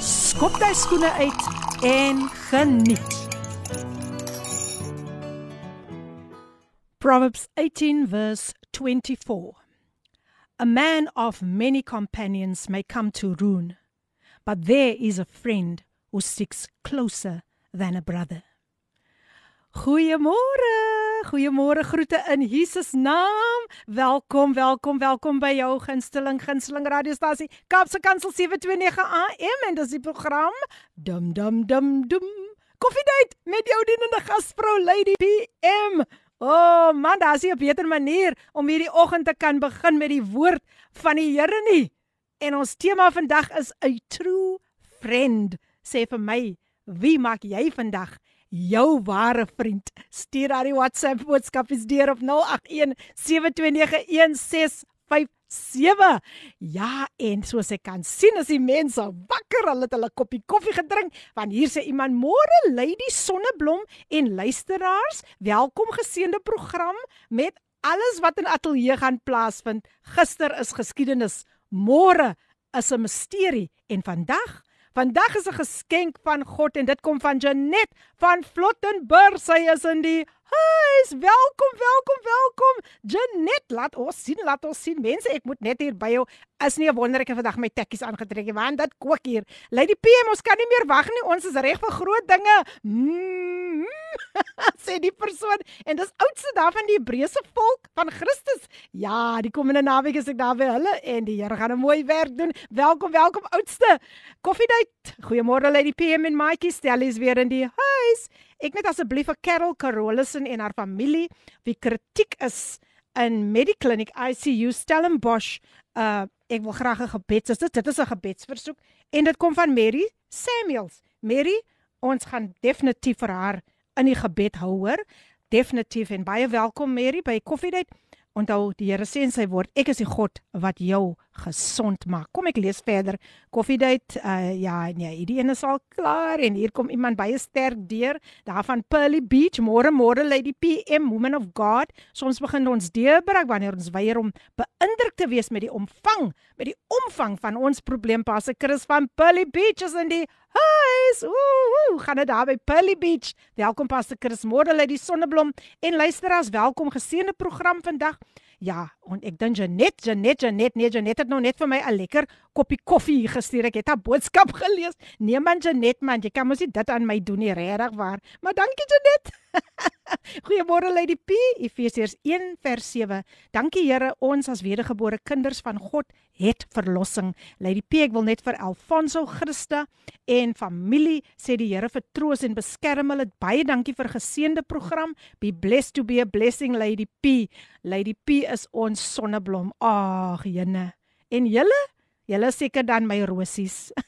skop jy skoene uit en geniet. Proverbs 18 verse 24. A man of many companions may come to ruin, but there is a friend who sticks closer than a brother. Goeiemôre. Goeiemôre groete in Jesus naam. Welkom, welkom, welkom by jou gunsteling gunsteling radiostasie Kapse Kansel 729 AM en dis die program Dum dum dum dum. Koffiedייט met jou dienende gasvrou Lady PM. O oh, man, daar's 'n beter manier om hierdie oggend te kan begin met die woord van die Here nie. En ons tema vandag is 'n true friend. Sê vir my, wie maak jy vandag jou ware vriend. Stuur daai WhatsApp boodskap is deur op 081 7291657. Ja, en soos ek kan sien as die mense wakker, hulle het hulle koppie koffie gedrink, want hier sê iemand môre Lady Sonneblom en luisteraars, welkom geseënde program met alles wat in ateljee gaan plaasvind. Gister is geskiedenis, môre is 'n misterie en vandag Vandag is 'n geskenk van God en dit kom van Janet van Flottenburg. Sy is in die huis. Welkom, welkom, welkom. Janet, laat ons sien, laat ons sien. Mense, ek moet net hier by jou. Is nie 'n wonder ek het vandag my tekkies aangetrek nie, want dit kook hier. Lady PM, ons kan nie meer wag nie. Ons is reg vir groot dinge. Mm, sê die persoon en dis oudste daar van die Hebreëse volk van Christus. Ja, die komende naweek is ek daar by hulle en die Here gaan 'n mooi werk doen. Welkom, welkom oudste. Koffiedייט. Goeiemôre Lady PM en Maatjie Stel is weer in die huis. Ek net asseblief vir Carol Carolison en haar familie wie kritiek is in Mediclinic ICU Stellenbosch. Uh ek wil graag 'n gebed. Dit dit is 'n gebedsversoek en dit kom van Mary Samuels. Mary, ons gaan definitief vir haar in die gebed hou hoor. Definitief en baie welkom Mary by Koffiedייט. Onthou die Here sê in sy woord, ek is die God wat jou gesond maak. Kom ek lees verder. Koffiedate, uh, ja nee, hierdie een is al klaar en hier kom iemand baie sterk deur daarvan Pearly Beach. Môre môre lê die PM Women of God. Soms begin ons deurbreek wanneer ons weier om beïndruk te wees met die omvang, met die omvang van ons probleem. Pastor Chris van Pearly Beach is in die huis. Ooh, gaan dit daar by Pearly Beach. Welkom Pastor Chris. Môre lê die sonneblom en luisteraars, welkom geseënde program vandag. Ja, en ek dink Janet, Janet, Janet, nee Janet het nou net vir my 'n lekker koppie koffie gestuur. Ek het haar boodskap gelees. Nee man Janet man, jy kan mos nie dit aan my doen nie, regtig waar. Maar dankie Janet. Goeiemôre Lady P, Efesiërs 1:7. Dankie Here, ons as wedergebore kinders van God het verlossing. Lady P, ek wil net vir Alfonso Christa en familie sê die Here vertroos en beskerm hulle. Baie dankie vir geseënde program. Be blessed to be a blessing Lady P. Lady P is ons sonneblom. Ag, jene. En julle? Julle seker dan my rosies.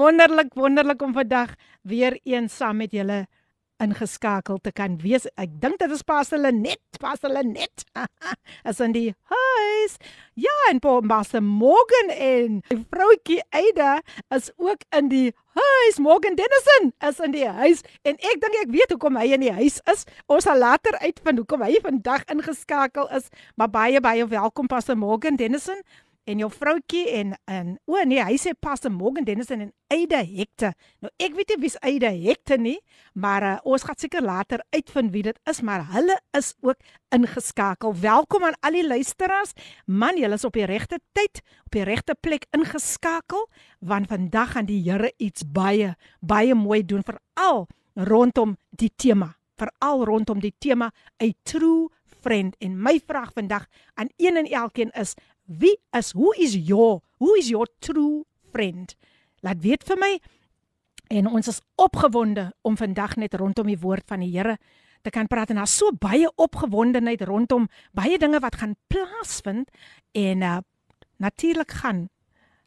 wonderlik, wonderlik om vandag weer eens saam met julle ingeskakel te kan wees. Ek dink dit is pas hulle net, pas hulle net. As in die huis. Ja, en pa Master Morgan en vroutjie Aida is ook in die huis. Morgan Dennison is in die huis en ek dink ek weet hoekom hy in die huis is. Ons sal later uitvind hoekom hy vandag ingeskakel is. Maar baie baie welkom Pastor Morgan Dennison en jou vroutjie en en o nee, hy sê Pastor Morgan Dennison en Aida Hector. Nou ek weet nie wie's Aida Hector nie, maar uh, ons gaan seker later uitvind wie dit is, maar hulle is ook ingeskakel. Welkom aan al die luisteraars. Man, julle is op die regte tyd, op die regte plek ingeskakel, want vandag gaan die Here iets baie baie mooi doen veral rondom die tema, veral rondom die tema 'n true friend en my vraag vandag aan een en elkeen is Wie is who is your who is your true friend? Laat weet vir my. En ons is opgewonde om vandag net rondom die woord van die Here te kan praat en daar's so baie opgewondenheid rondom baie dinge wat gaan plaasvind en uh natuurlik gaan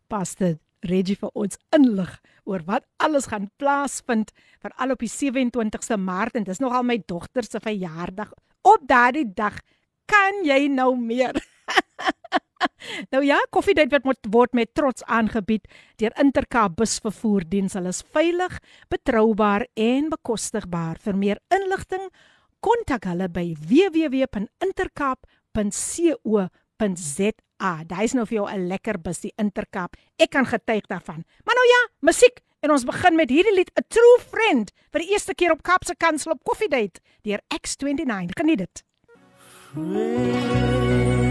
Pastor Reggie vir ons inlig oor wat alles gaan plaasvind veral op die 27ste Maart en dis nogal my dogter se verjaardag. Op daardie dag kan jy nou meer. nou ja, koffiedייט word met word met trots aangebied deur Intercape busvervoerdiens. Hulle is veilig, betroubaar en bekostigbaar. Vir meer inligting, kontak hulle by www.intercape.co.za. Daai's nou vir jou 'n lekker bus die Intercape. Ek kan getuig daarvan. Maar nou ja, musiek en ons begin met hierdie lied A True Friend vir die eerste keer op Kapse Kansel op koffiedייט deur X29. Geniet dit. Friend.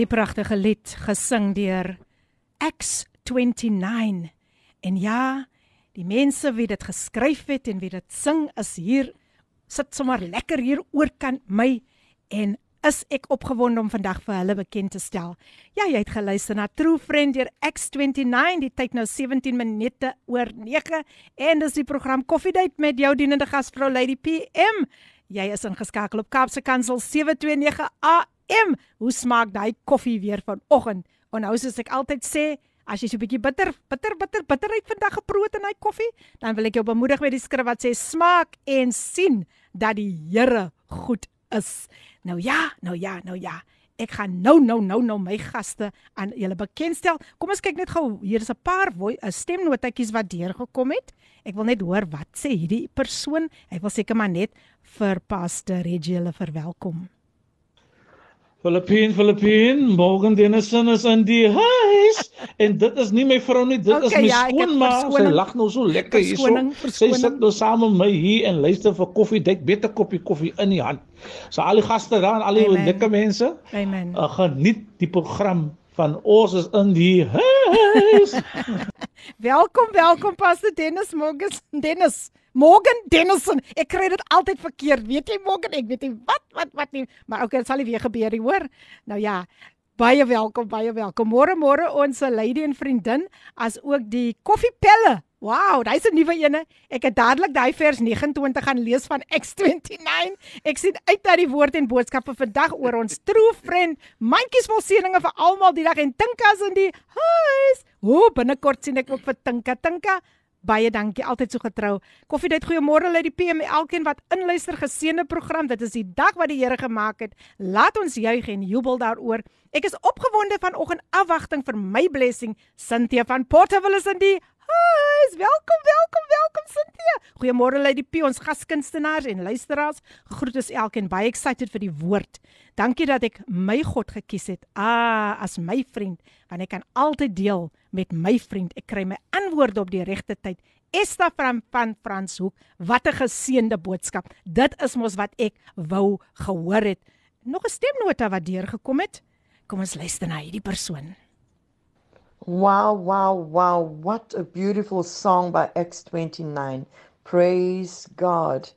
Die pragtige lied gesing deur X29. En ja, die mense wie dit geskryf het en wie dit sing is hier sit sommer lekker hier oor kan my en is ek opgewonde om vandag vir hulle bekend te stel. Ja, jy het geluister na True Friend deur X29. Die tyd nou 17 minute oor 9 en dis die program Coffee Date met jou dienende gasvrou Lady PM. Jy is ingeskakel op Kaapse Kansel 729 AM AM. Hoe smaak daai koffie weer vanoggend? En nou soos ek altyd sê, as jy so 'n bietjie bitter, bitter, bitter, bitterheid vandag geproot in daai koffie, dan wil ek jou bemoedig met die skrif wat sê smaak en sien dat die Here goed is. Nou ja, nou ja, nou ja. Ek gaan nou nou nou nou my gaste aan julle bekendstel. Kom ons kyk net gou. Hier is 'n paar stemnotetjies wat deurgekom het. Ek wil net hoor wat sê hierdie persoon. Hy wil seker maar net vir Pastor Reggie hulle verwelkom. Filippin, Filippin, Morgan Dennison is in die huis en dit is nie my vrou nie, dit okay, is my ja, skoonma. Sy lag nou so lekker hierso. Sy sit nou saam met my hier en luister vir koffie, dik beter koppie koffie in die hand. So al die gaste daar en al die lekker mense. Amen. Uh, geniet die program van ons is in die huis. welkom, welkom Pastor Dennis Morgan Dennis. Morgan Dennison. Ek kry dit altyd verkeerd. Weet jy Morgan, ek weet nie wat wat wat nie, maar okay, dit sal nie weer gebeur nie, hoor. Nou ja, baie welkom, baie welkom. Môre môre ons lady en vriendin as ook die koffiepelle. Wow, dis 'n nuwe ene. Ek het dadelik daai vers 29 gaan lees van X29. Ek sien uit na die woord en boodskappe vandag oor ons true friend. Mandjies vol seëninge vir almal die dag en Tinka's in die huis. Hoe binnekort sien ek ook vir Tinka. Tinka, Baie dankie, altyd so getrou. Koffiedייט, goeiemôre uit die PM, elkeen wat inluister, geseënde program. Dit is die dag wat die Here gemaak het. Laat ons juig en jubel daaroor. Ek is opgewonde vanoggend afwagting vir my blessing. Cynthia van Porterville is in die huis. Welkom, welkom, welkom Cynthia. Goeiemôre die P, ons gaskunstenaars en luisteraars. Groet is elkeen baie excited vir die woord. Dankie dat ek my God gekies het. Ah, as my vriend, want ek kan altyd deel met my vriend. Ek kry my antwoorde op die regte tyd. Esta van van Franshoek, wat 'n geseënde boodskap. Dit is mos wat ek wou gehoor het. Nog 'n stemnota wat deurgekom het. Kom ons luister na hierdie persoon. Wow, wow, wow. What a beautiful song by X29. Praise God.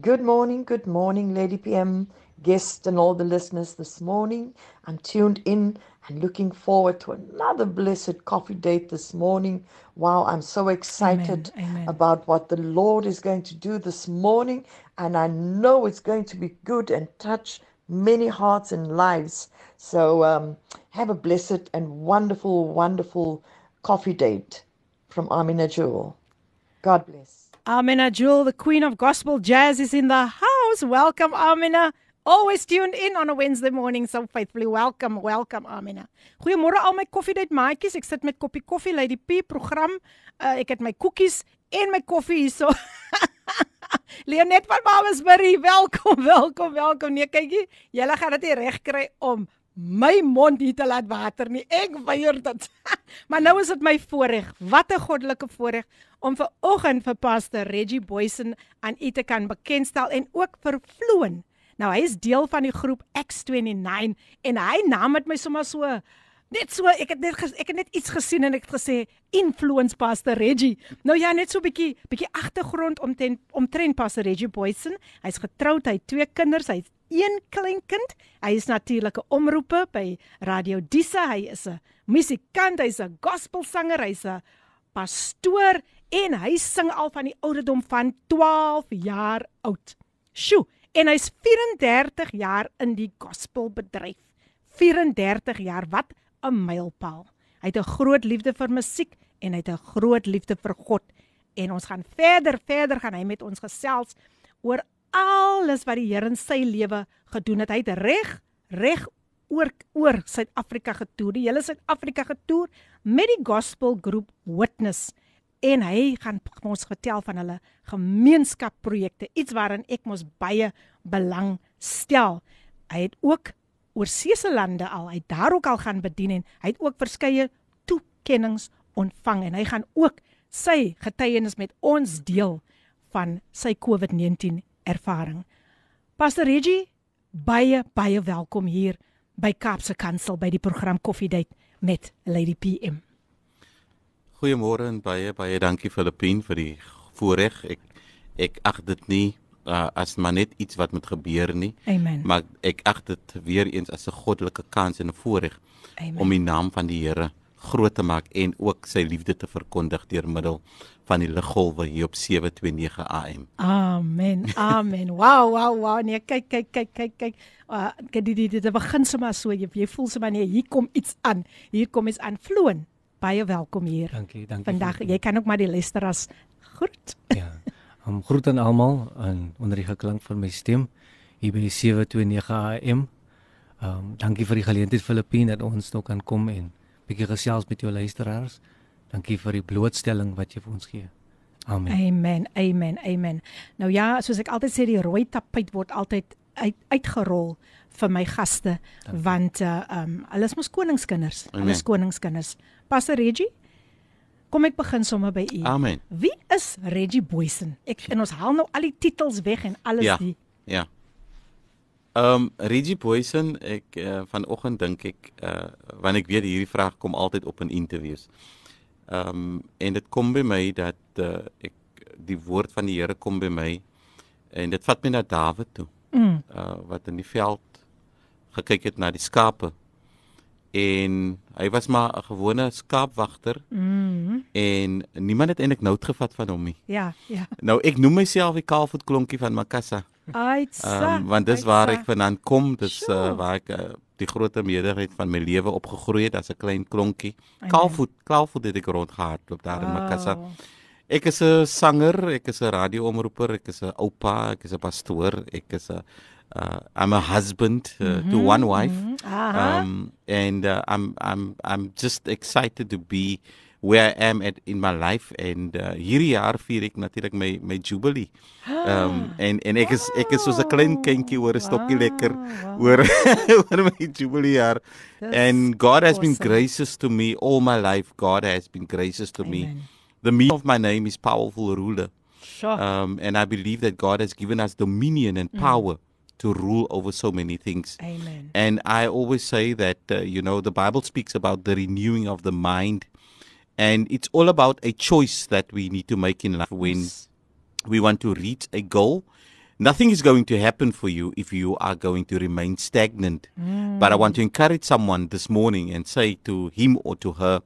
Good morning, good morning, Lady PM, guests, and all the listeners this morning. I'm tuned in and looking forward to another blessed coffee date this morning. Wow, I'm so excited Amen. Amen. about what the Lord is going to do this morning, and I know it's going to be good and touch many hearts and lives. So, um, have a blessed and wonderful, wonderful coffee date from Amina Jewel. God bless. Amina Jewel, the queen of gospel jazz, is in the house. Welcome, Amina. Always tuned in on a Wednesday morning so faithfully. Welcome, welcome Amina. Goeiemôre al my koffiedייט maatjies. Ek sit met koppie koffie Lady P program. Uh, ek het my koekies en my koffie hierso. Leonet van Babesbury, welkom, welkom, welkom. Nee, kykie, julle gaan dit reg kry om my mond hier te laat water nie. Ek weier dit. maar nou is dit my voorreg. Wat 'n goddelike voorreg om ver oggend vir Pastor Reggie Boysen aan u te kan bekendstel en ook vir Floon Nou hy is deel van die groep X29 en hy naam het my sommer so net so ek het net ek het net iets gesien en ek het gesê influence pastor Reggie. Nou ja, net so 'n bietjie bietjie agtergrond om ten omtrent pastor Reggie Boysen. Hy's getroud, hy het twee kinders, hy het een kleinkind. Hy is natuurlik 'n omroeper by Radio Disa. Hy is 'n musikant, hy's 'n gospelsanger, hy's 'n pastoor en hy sing al van die ouderdom van 12 jaar oud. Sjoe, en hy's 34 jaar in die gospelbedryf. 34 jaar, wat 'n mylpaal. Hy het 'n groot liefde vir musiek en hy het 'n groot liefde vir God. En ons gaan verder, verder gaan hy met ons gesels oor alles wat die Here in sy lewe gedoen het. Hy het reg, reg oor oor Suid-Afrika getoer. Die hele Suid-Afrika getoer met die gospel groep Witness. En hy gaan ons vertel van hulle gemeenskapprojekte, iets waarin ek mos baie belang stel. Hy het ook oor seëse lande al, hy daar ook al gaan bedien en hy het ook verskeie toekennings ontvang en hy gaan ook sy getuienis met ons deel van sy COVID-19 ervaring. Pastor Reggie, baie baie welkom hier by Kaapse Kansel by die program Coffee Date met Lady PM. Goeiemôre en baie baie dankie Filippin vir die voorreg. Ek ek ag dit nie uh, as maar net iets wat moet gebeur nie. Amen. Maar ek ag dit weer eens as 'n goddelike kans en 'n voorreg om die naam van die Here groot te maak en ook sy liefde te verkondig deur middel van die liggolwe hier op 729 AM. Amen. Amen. Wow, wow, wow. Nee, kyk, kyk, kyk, kyk, kyk. Uh dit dit dit begin sommer so jy, jy voel sommer nee, hier kom iets aan. Hier kom iets aan vloon. Baie welkom hier. Dankie, dankie. Vandag jy kan ook maar die luisteraars groet. Ja. Um groet aan almal en onder die geklank van my stem hier by 729 AM. Um dankie vir die geleentheid Filippine dat ons nog kan kom en bietjie gesels met jou luisteraars. Dankie vir die blootstelling wat jy vir ons gee. Amen. Amen. Amen. Amen. Nou ja, soos ek altyd sê die rooi tapuit word altyd uit, uitgerol vir my gaste dankie. want uh um hulle is mos koningskinders. Hulle is koningskinders. Pastor Reggie Kom ek begin sommer by u. Amen. Wie is Reggie Boysen? Ek en ons haal nou al die titels weg en alles ja, die. Ja. Ehm um, Reggie Boysen, ek uh, vanoggend dink ek uh want ek weet hierdie vraag kom altyd op in interviews. Ehm um, en dit kom by my dat uh, ek die woord van die Here kom by my en dit vat my na Dawid toe. Mm. Uh wat in die veld gekyk het na die skape en hy was maar 'n gewone skaapwagter. Mm. En niemand het eintlik nout gevat van hom nie. Ja, ja. Nou ek noem myself die kaalvoet klonkie van Makassa. Aitsa. Um, want dis waar ek vandaan kom, dis uh, waar ek uh, die groot meerderheid van my lewe opgegroei het as 'n klein klonkie. Kaalvoet, kaalvoet het ek rondgehardloop daar wow. in Makassa. Ek is 'n sanger, ek is 'n radioomroeper, ek is 'n oupa, ek is 'n pastoor, ek is 'n uh, I'm a husband uh, mm-hmm, to one wife, mm-hmm. uh-huh. um, and uh, I'm I'm I'm just excited to be where I am at in my life. And uh, hierdie jaar vier ek natuurlik my my jubilee. Um, en en ek is ek is soos 'n klein kindjie oor 'n stokkie lekker oor oor my jubilee jaar. And God has awesome. been gracious to me all my life. God has been gracious to Amen. me. The meaning of my name is powerful ruler. Sure. Um, and I believe that God has given us dominion and mm. power. Mm to rule over so many things. Amen. And I always say that, uh, you know, the Bible speaks about the renewing of the mind. And it's all about a choice that we need to make in life when yes. we want to reach a goal. Nothing is going to happen for you if you are going to remain stagnant. Mm. But I want to encourage someone this morning and say to him or to her,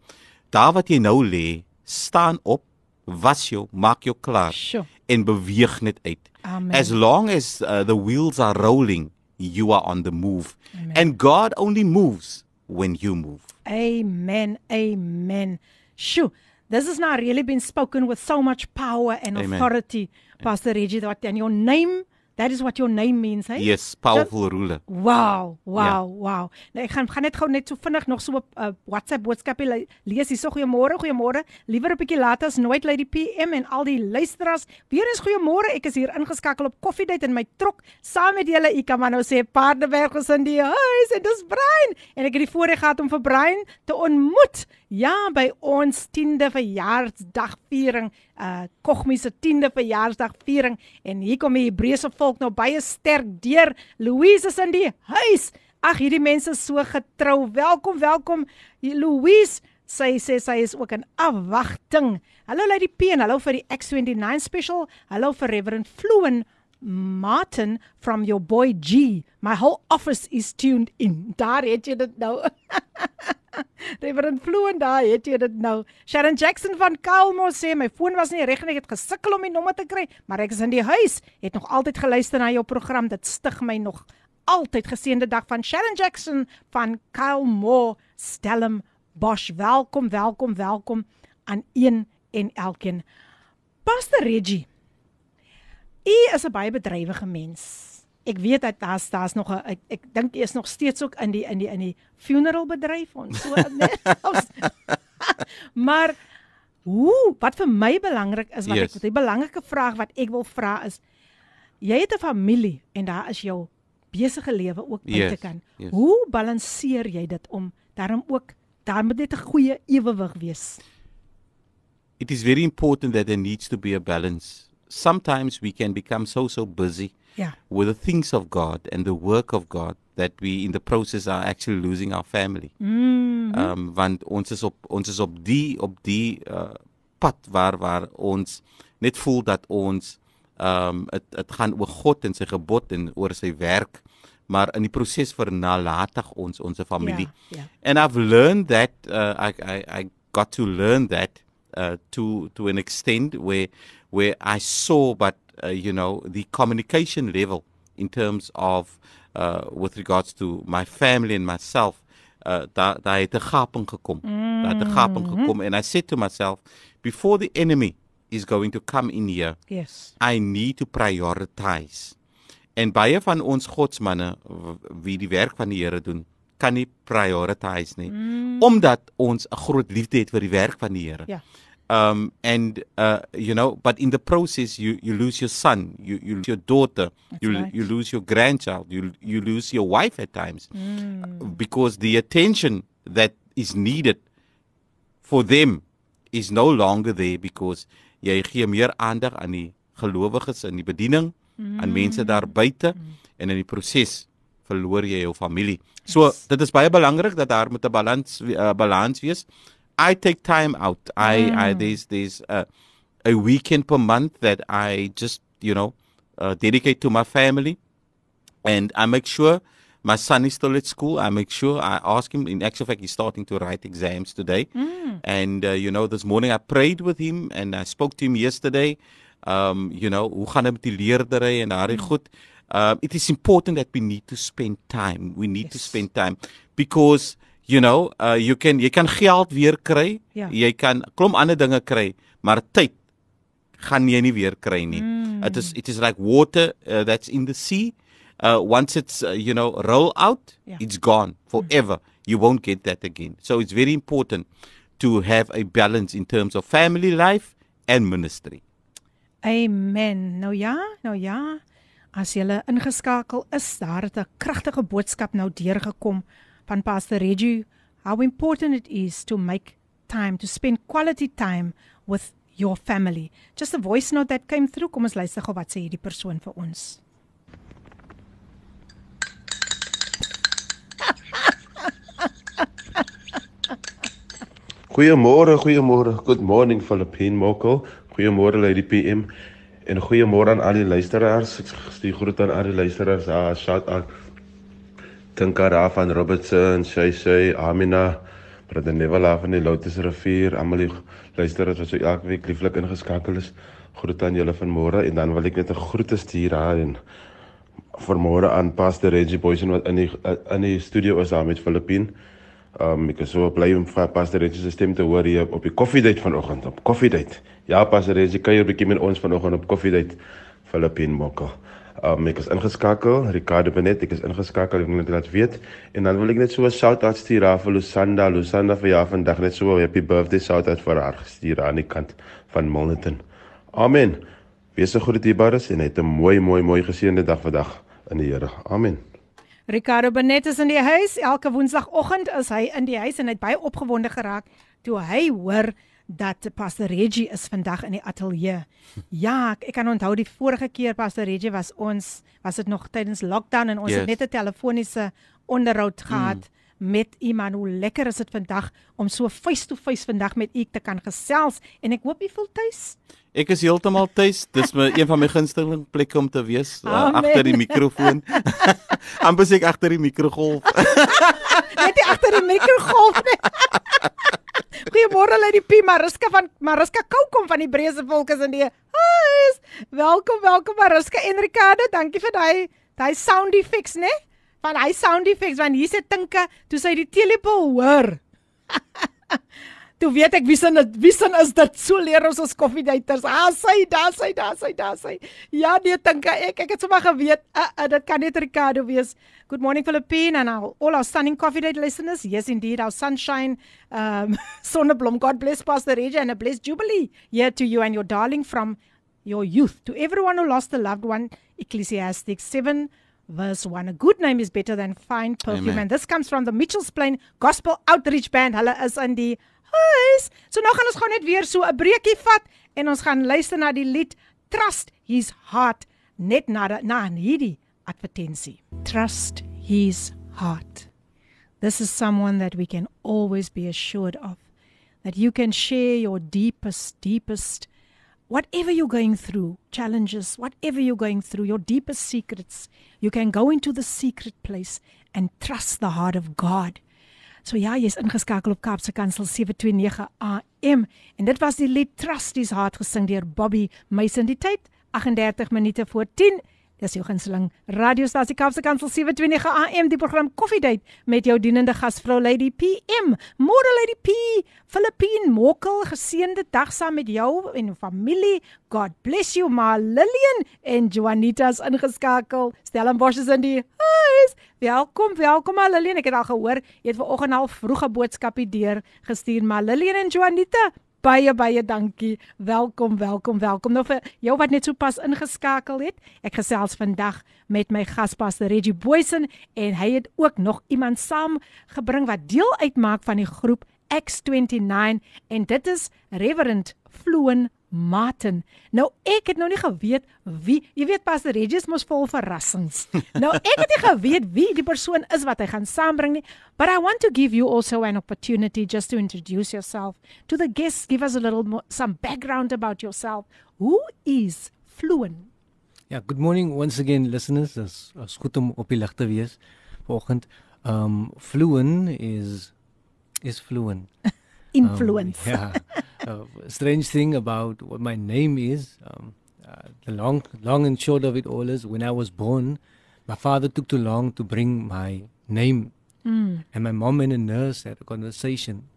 daar wat jy nou lê, staan op, was jou, maak jou klaar sure. en beweeg net uit. Amen. As long as uh, the wheels are rolling, you are on the move. Amen. And God only moves when you move. Amen. Amen. Shoo. This has now really been spoken with so much power and Amen. authority, Pastor Reggie, that in your name That is what your name means, hey? Yes, powerful so, ruler. Wow, wow, yeah. wow. Nou ek gaan gaan net gou net so vinnig nog so 'n uh, WhatsApp boodskapie lees hier. So goeiemôre, goeiemôre. Liewer 'n bietjie later as nooit lei die PM en al die luisteraars. Weer eens goeiemôre. Ek is hier ingeskakel op Koffiedייט in my trok saam met julle. Ek kan maar nou sê Paardeberg is in die huis en dis Brein en ek het die voorreg gehad om vir Brein te ontmoet. Ja, by ons 10de verjaarsdagviering, uh Kogmi se 10de verjaarsdagviering en hier kom die Hebreëse volk nou baie sterk deur. Louise is in die huis. Ag, hierdie mense is so getrou. Welkom, welkom. Louise Sy sê sy is ook in afwagting. Hallo Lady P en hallo vir die X29 special. Hallo vir Reverend Floen Martin from your boy G. My whole office is tuned in. Daar het jy dit nou. Reverend Floen daar het jy dit nou. Sharon Jackson van Kalmo sê my foon was nie reg en ek het gesukkel om die nommer te kry, maar ek is in die huis. Het nog altyd geluister na jou program. Dit stig my nog altyd geseënde dag van Sharon Jackson van Kalmo Stellum Bosch. Welkom, welkom, welkom aan een en elkeen. Pastor Reggie. U is 'n baie bedrywige mens ek weet dat daar's daar's nog 'n ek, ek dink jy is nog steeds ook in die in die in die funeral bedryf ons so net maar hoe wat vir my belangrik is wat yes. ek 'n belangrike vraag wat ek wil vra is jy het 'n familie en daar is jou besige lewe ook by te kan yes. hoe balanseer jy dit om daarom ook daar moet net 'n goeie ewewig wees it is very important that there needs to be a balance sometimes we can become so so busy yeah. with the things of God and the work of God that we in the process are actually losing our family. Mm. Um want ons is op ons is op die op die uh pad waar waar ons net voel dat ons um dit dit gaan oor God en sy gebod en oor sy werk maar in die proses vernalatig ons ons familie. Yeah, yeah. And I've learned that uh I I I got to learn that uh to to an extent where where I saw but uh, you know, the communication level in terms of uh, with regards to my family and myself, uh, daar daar het 'n gaping gekom. Mm. Daar het 'n gaping gekom and I said to myself, before the enemy is going to come in here, yes. I need to prioritize. En baie van ons godsmanne wie die werk van die Here doen, kan nie prioritize nie mm. omdat ons 'n groot liefde het vir die werk van die Here. Ja um, and uh, you know, but in the process, you you lose your son, you you lose your daughter, That's you right. you lose your grandchild, you you lose your wife at times, mm. because the attention that is needed for them is no longer there because jy gee meer aandag aan die gelowiges in die bediening, mm. aan mense daar buite mm. en in die proses verloor jy jou familie. So yes. dit is baie belangrik dat daar moet 'n balans uh, balans wees. I take time out. I, mm. I there's there's a, a weekend per month that I just you know uh, dedicate to my family, and I make sure my son is still at school. I make sure I ask him. In actual fact, he's starting to write exams today, mm. and uh, you know this morning I prayed with him and I spoke to him yesterday. Um, you know, hoe gaan dit met die leerdery en daardie mm. goed. Uh, it is important that we need to spend time. We need yes. to spend time because you know, uh you can jy kan geld weer kry. Ja. Jy kan klomp ander dinge kry, maar tyd gaan jy nie weer kry nie. Mm. It is it is like water uh, that's in the sea. Uh once it's uh, you know roll out, ja. it's gone forever. Mm. You won't get that again. So it's very important to have a balance in terms of family life and ministry. Amen. Nou ja, nou ja. As jy ingeskakel is, daar het 'n kragtige boodskap nou deurgekom van Pastor Reggie how important it is to make time to spend quality time with your family. Just a voice note that came through. Kom ons luister gou wat sê hierdie persoon vir ons. Goeiemôre, goeiemôre. Good morning Philippine Moko. Goeiemôre Lady PM. En goeiemôre aan al die luisteraars. Ek stuur groete aan al die luisteraars. Ah, shout out Tinkara van Robertson, sy sy Amina, Brother Nevela van die Lotus rivier, almal die luisteraars wat so elke week lieflik ingeskakel is. Groete aan julle vanmôre en dan wil ek net 'n groete stuur aan en vanmôre aan Pastor Reggie Boysen wat in die in die studio is daar met Filippin. Um ek is so bly om vir Pastor Reggie se stem te hoor hier op die koffiedייט vanoggend op koffiedייט. Ja, Pastor Reggie, kan jy 'n bietjie met ons vanoggend op koffiedייט Filippin mokka? Um ek is ingeskakel, Ricardo Benet, ek is ingeskakel, ek wil net laat weet. En dan wil ek net so 'n shout-out stuur aan Lusanda, Lusanda vir jou vandag net so 'n happy birthday shout-out vir haar gestuur aan die kant van Milnerton. Amen. Wees so goed dierbares en het 'n mooi mooi mooi geseënde dag vandag in die Here. Amen. Ricardo Benet is in die huis. Elke woensdagoggend is hy in die huis en hy het baie opgewonde geraak toe hy hoor dat Pastor Reggie is vandag in die ateljee. Ja, ek, ek kan onthou die vorige keer Pastor Reggie was ons was dit nog tydens lockdown en ons yes. het net 'n telefoniese onderhoud gehad mm. met iemand. Hoe lekker is dit vandag om so face to face vandag met u te kan gesels en ek hoop u voel tuis. Ek is heeltemal tuis. Dis my een van my gunsteling plekke om te wees uh, agter die mikrofoon. Amper seker agter die mikrogolf. net agter die mikrogolf nie. Goeiemôre Lady P, Mariska van Mariska Koukom van die Breese volk is in die huis. Welkom, welkom Mariska en Ricardo. Dankie vir daai daai sound effects, né? Van hy sound effects want hier sit Tinka toe sy die telepol hoor. Toe weet ek wie se wie se is dit so leer ons ons koffiedaters. Ah, sy, daar sy, daar sy, daar sy. Ja, nee, dink ek ek het sommer geweet, uh, uh, dit kan net Ricardo wees. Good morning Philippine and all, all our stunning coffee date listeners. Yes indeed, our sunshine um Sonneblom. God bless Pastor Reggie and a blessed jubilee. Yeah to you and your darling from your youth. To everyone who lost a loved one, Ecclesiastes 7 verse 1 a good name is better than fine perfume Amen. and this comes from the Mitchells Plain Gospel Outreach Band hulle is in die huis. So nou gaan ons gou net weer so 'n breekie vat en ons gaan luister na die lied Trust His Heart net na na hierdie advertensie. Trust His Heart. This is someone that we can always be assured of that you can share your deepest deepest whatever you're going through, challenges, whatever you're going through, your deepest secrets, you can go into the secret place and trust the heart of God. So ja, jy's ingeskakel op Kaapse Kansel 729 AM en dit was die lied Trust His Heart gesing deur Bobby Meisen. Die tyd 38 minute voor 10 Dis jou gunsteling radiostasie Kaapse Kansel 729 AM die program Coffee Date met jou dienende gasvrou Lady PM. Môre Lady P, Filippine Mokkel, geseënde dag saam met jou en jou familie. God bless you, Ma Lillian en Juanita's ingeskakel. Stellenbosch is in die huis. Welkom, welkom Ma Lillian. Ek het al gehoor jy het vanoggend al vroege boodskapie deur gestuur Ma Lillian en Juanita baie baie dankie. Welkom, welkom, welkom. Nou vir jou wat net so pas ingeskakel het. Ek gesels vandag met my gaspastor Reggie Boysen en hy het ook nog iemand saamgebring wat deel uitmaak van die groep X29 en dit is Reverend Floon Martin. Nou ek het nou nie geweet wie, jy weet Pastor Regis mos vol verrassings. nou ek het nie geweet wie die persoon is wat hy gaan saambring nie, but I want to give you also an opportunity just to introduce yourself to the guests, give us a little more, some background about yourself. Who is Fluent? Ja, good morning once again listeners. Dis is goed om op die lig te wees vanoggend. Um Fluent is is fluent. Influence. Um, yeah. uh, strange thing about what my name is, um, uh, the long, long and short of it all is when I was born, my father took too long to bring my name. Mm. And my mom and a nurse had a conversation.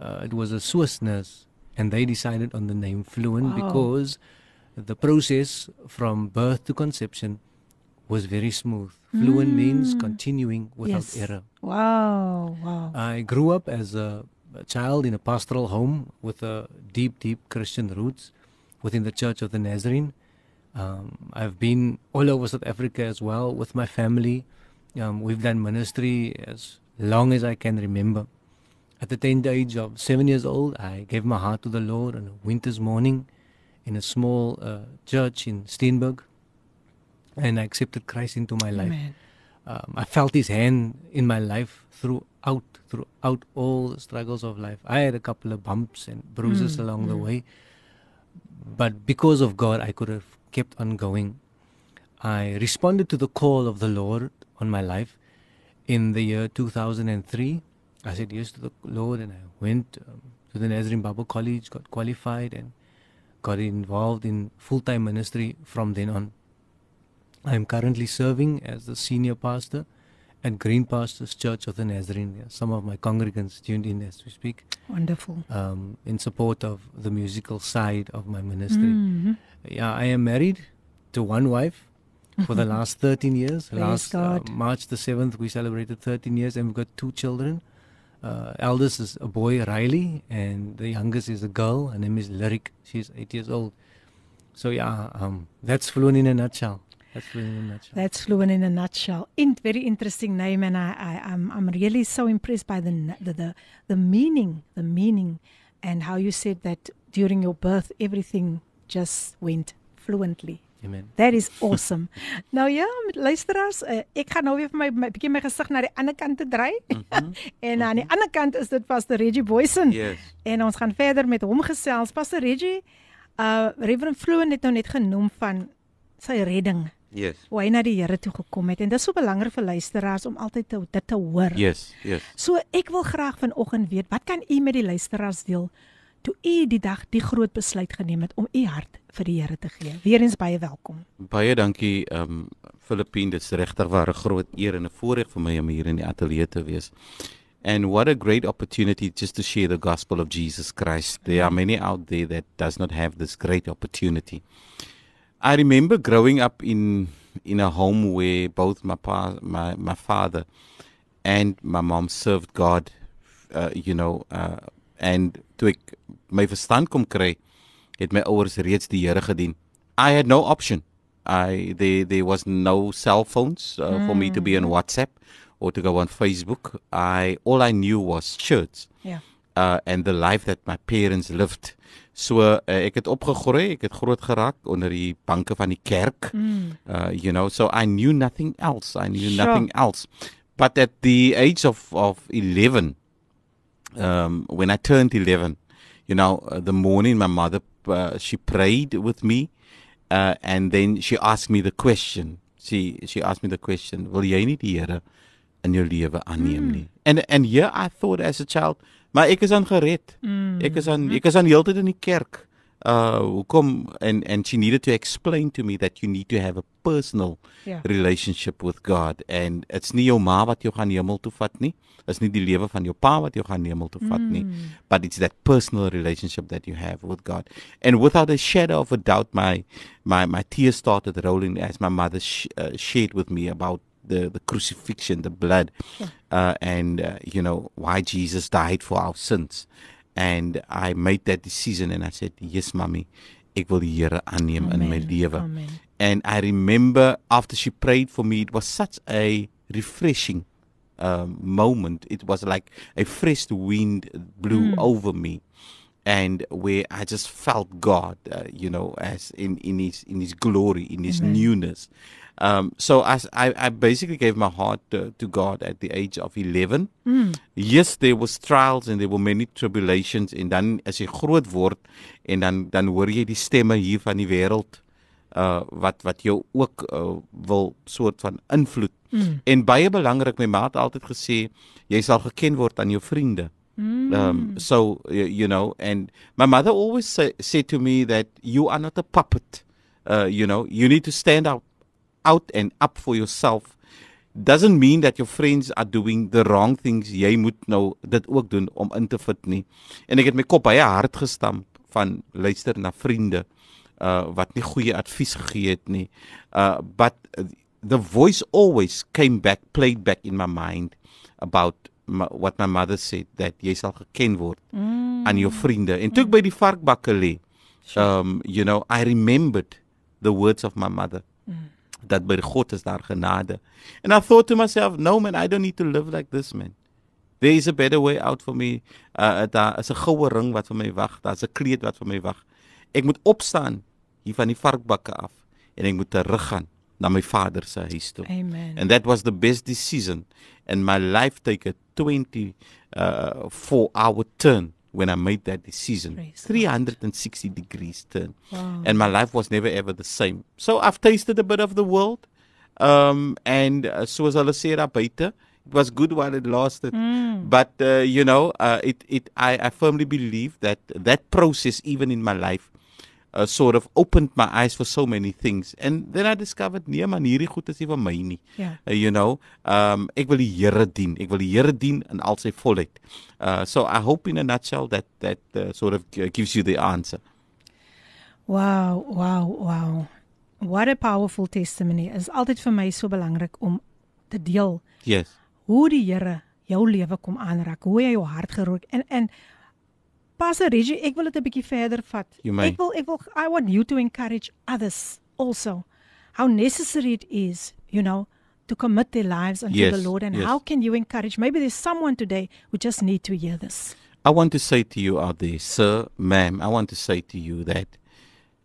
Uh, it was a Swiss nurse, and they decided on the name Fluent wow. because the process from birth to conception was very smooth. Fluent mm. means continuing without yes. error. Wow, wow. I grew up as a a child in a pastoral home with a deep, deep Christian roots within the Church of the Nazarene. Um, I've been all over South Africa as well with my family. Um, we've done ministry as long as I can remember. At the tender age of seven years old, I gave my heart to the Lord on a winter's morning in a small uh, church in Steenburg, and I accepted Christ into my life. Um, I felt His hand in my life throughout throughout all the struggles of life. I had a couple of bumps and bruises mm, along mm. the way, but because of God, I could have kept on going. I responded to the call of the Lord on my life in the year 2003. I said yes to the Lord and I went um, to the Nazarene Bible College, got qualified, and got involved in full time ministry from then on. I am currently serving as the senior pastor at Green Pastures Church of the Nazarene. Some of my congregants tuned in as we speak. Wonderful. Um, in support of the musical side of my ministry. Mm-hmm. Yeah, I am married to one wife for the last 13 years. last uh, March the 7th, we celebrated 13 years and we've got two children. Uh, eldest is a boy, Riley, and the youngest is a girl. Her name is Lyric. She's eight years old. So, yeah, um, that's fluent in a nutshell. That's fluent in a nutshell. That's fluent in a nutshell. In, very interesting name, and I, I, I'm, I'm really so impressed by the, the, the, the meaning, the meaning, and how you said that during your birth, everything just went fluently. Amen. That is awesome. nou ja, luisteraars, uh, ek gaan nou weer vir my, my bietjie my gesig na die ander kant te draai. Mm -hmm. en aan die mhm. ander kant is dit Pastor Reggie Boysen. Yes. En ons gaan verder met hom gesels. Pastor Reggie, uh Reverend Flo het nou net genoem van sy redding Yes. Hoe hy na die Here toe gekom het en dis so belangrik vir luisteraars om altyd te, dit te hoor. Yes, yes. So ek wil graag vanoggend weet, wat kan u met die luisteraars deel toe u die dag die groot besluit geneem het om u hart vir die Here te gee? Weerens baie welkom. Baie dankie ehm um, Filippine, dit is regtig waar 'n groot eer en 'n voorreg vir my om hier in die ateljee te wees. And what a great opportunity just to share the gospel of Jesus Christ. There are many out there that does not have this great opportunity. I remember growing up in in a home where both my pa, my my father and my mom served God, uh, you know, uh, and toe ek my verstand kom kry, het my ouers reeds die Here gedien. I had no option. I there there was no cell phones uh, mm. for me to be on mm. WhatsApp or to go on Facebook. I all I knew was church. Yeah. Uh, and the life that my parents lived. So uh, ek het opgegroei, ek het groot geraak onder die banke van die kerk. Mm. Uh you know, so I knew nothing else. I knew sure. nothing else. But at the age of of 11 um when I turned 11, you know, uh, the morning my mother uh, she prayed with me uh and then she asked me the question. She she asked me the question, "Wil jy nie die Here in jou lewe aanneem mm. nie?" And and here I thought as a child, Maar ek is aan gered. Mm. Ek is aan ek is aan heeltyd in die kerk. Uh hoekom and and she needed to explain to me that you need to have a personal yeah. relationship with God and it's nie jou ma wat jou gaan hemel toe vat nie. Is nie die lewe van jou pa wat jou gaan hemel toe vat nie. Mm. But it's that personal relationship that you have with God. And without a shadow of a doubt my my my tears started rolling as my mother sh uh, shared with me about the the crucifixion, the blood, yeah. uh, and uh, you know why Jesus died for our sins. And I made that decision, and I said, "Yes, mommy, ek wil die Here aanneem in my lewe." And I remember after she prayed for me, it was such a refreshing um, moment. It was like a fresh wind blew mm. over me and where I just felt God, uh, you know, as in, in his in his glory, in his Amen. newness. Um, so as I, I basically gave my heart to, to God at the age of 11. Mm. Yes, there was trials and there were many tribulations en dan as jy groot word en dan dan hoor jy die stemme hier van die wêreld uh wat wat jou ook uh, wil soort van invloed. Mm. En baie belangrik, my ma het altyd gesê jy sal geken word aan jou vriende. Mm. Um so you, you know and my mother always say, said to me that you are not a puppet. Uh you know, you need to stand out out and up for yourself doesn't mean that your friends are doing the wrong things. Jy moet nou dit ook doen om in te fit nie. En ek het my kop baie hard gestamp van luister na vriende uh wat nie goeie advies gegee het nie. Uh but the voice always came back played back in my mind about my, what my mother said that jy sal geken word mm. aan jou vriende. En toe ek by die varkbakke lê, um you know, I remembered the words of my mother. Mm dat by God is daar genade. And I thought to myself, no man, I don't need to live like this man. There is a better way out for me. Uh daar is 'n goue ring wat vir my wag, daar's 'n kleed wat vir my wag. Ek moet opstaan hier van die varkbakke af en ek moet teruggaan na my vader se huis toe. Amen. And that was the best decision and my life take a 20 uh 4 hour turn when I made that decision. Praise 360 God. degrees turn. Wow. And my life was never ever the same. So I've tasted a bit of the world. Um, and uh, soos hulle sê daar buite, it was good while it lasted. Mm. But uh, you know, uh, it it I, I firmly believe that that process even in my life uh, sort of opened my eyes for so many things. And then i discovered nee man hierdie goed is nie van my nie. Yeah. uh, you know um ek wil die Here dien. Ek wil die Here dien in al sy volheid. Uh so i hope in a nutshell that that uh, sort of gives you the answer. Wow wow wow. What a powerful testimony. Is altyd vir my so belangrik om te deel yes. hoe die Here jou lewe kom aanraak hoe hy jou hart geroer en en Pastor Reggie, ek wil dit 'n bietjie verder vat. Ek wil ek wil I want you to encourage others also how necessary it is, you know, to commit their lives unto yes, the Lord and yes. how can you encourage maybe there's someone today who just need to hear this. I want to say to you out there, sir, ma'am, I want to say to you that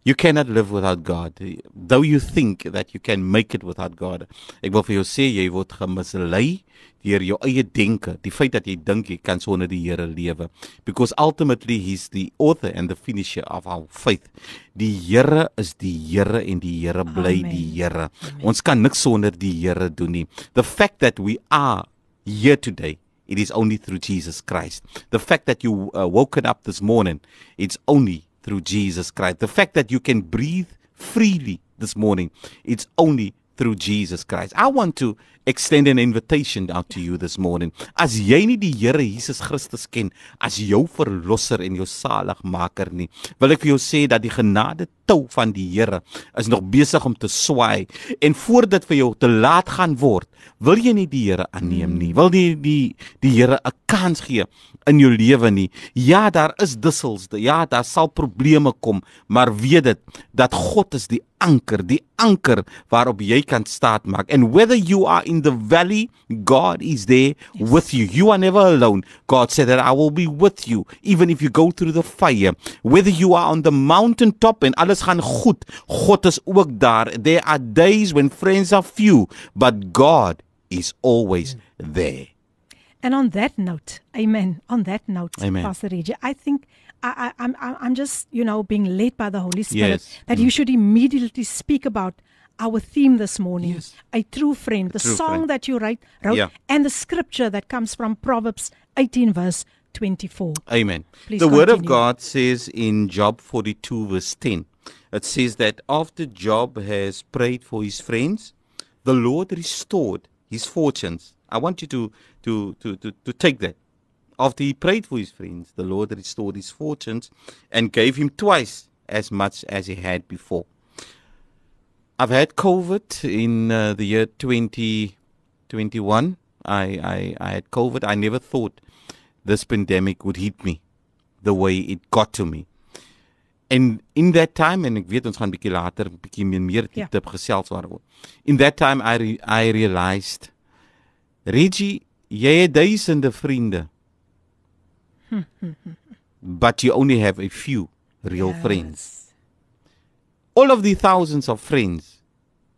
You cannot live without God. Though you think that you can make it without God. Ek wil vir jou sê jy word gemislei deur jou eie denke, die feit dat jy dink jy kan sonder die Here lewe. Because ultimately he's the author and the finisher of our faith. Die Here is die Here en die Here bly Amen. die Here. Ons kan niks sonder die Here doen nie. The fact that we are here today It is only through Jesus Christ. The fact that you uh, woken up this morning, it's only through Jesus Christ. The fact that you can breathe freely this morning, it's only through Jesus Christ. I want to extend an invitation out to you this morning. As jy nie die Here Jesus Christus ken as jou verlosser en jou saligmaker nie, wil ek vir jou sê dat die genade tou van die Here is nog besig om te swaai en voordat vir jou te laat gaan word, wil jy nie die Here aanneem nie. Wil jy die die Here 'n kans gee in jou lewe nie. Ja, daar is dussels, ja, daar sal probleme kom, maar weet dit dat God is die anker, die anker waarop jy kan staat maak. And whether you are in the valley, God is there yes. with you. You are never alone. God said that I will be with you even if you go through the fire. Whether you are on the mountain top and alles gaan goed, God is ook daar. There are days when friends are few, but God is always there. And on that note, amen. On that note, amen. Pastor Reggie, I think I, I, I'm I'm just you know being led by the Holy Spirit yes. that mm. you should immediately speak about our theme this morning, yes. a true friend, the true song friend. that you write, wrote, yeah. and the scripture that comes from Proverbs 18 verse 24. Amen. Please the continue. word of God says in Job 42 verse 10, it says that after Job has prayed for his friends, the Lord restored his fortunes. I want you to to to to, to take that. After he prayed for his friends, the Lord restored his fortunes and gave him twice as much as he had before. I've had COVID in uh, the year 2021. I, I, I had COVID. I never thought this pandemic would hit me the way it got to me. And in that time en ek weet ons gaan bietjie later bietjie meer meer ja. diep gesels oor. In that time I re, I realized Reggie, jy het duisende vriende. but you only have a few real yes. friends. All of the thousands of friends.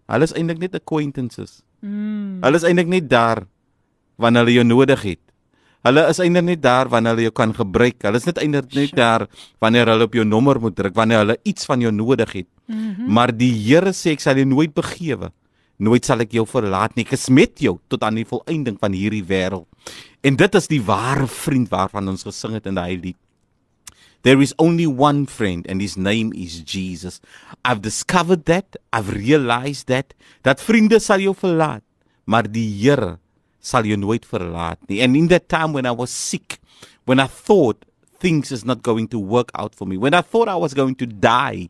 Hulle is eintlik net acquaintances. Mm. Hulle is eintlik net daar wanneer hulle jou nodig het. Hulle is eintlik net daar wanneer hulle jou kan gebruik. Hulle is net eintlik net sure. daar wanneer hulle op jou nommer moet druk, wanneer hulle iets van jou nodig het. Mm -hmm. Maar die Here sê ek sal jou nooit begewe nie nooit sal ek jou verlaat nie. Ek is met jou tot aan die volëinding van hierdie wêreld. En dit is die ware vriend waarvan ons gesing het in daai lied. There is only one friend and his name is Jesus. I've discovered that, I've realized that dat vriende sal jou verlaat, maar die Here sal jou nooit verlaat nie. And in that time when I was sick, when I thought things is not going to work out for me, when I thought I was going to die,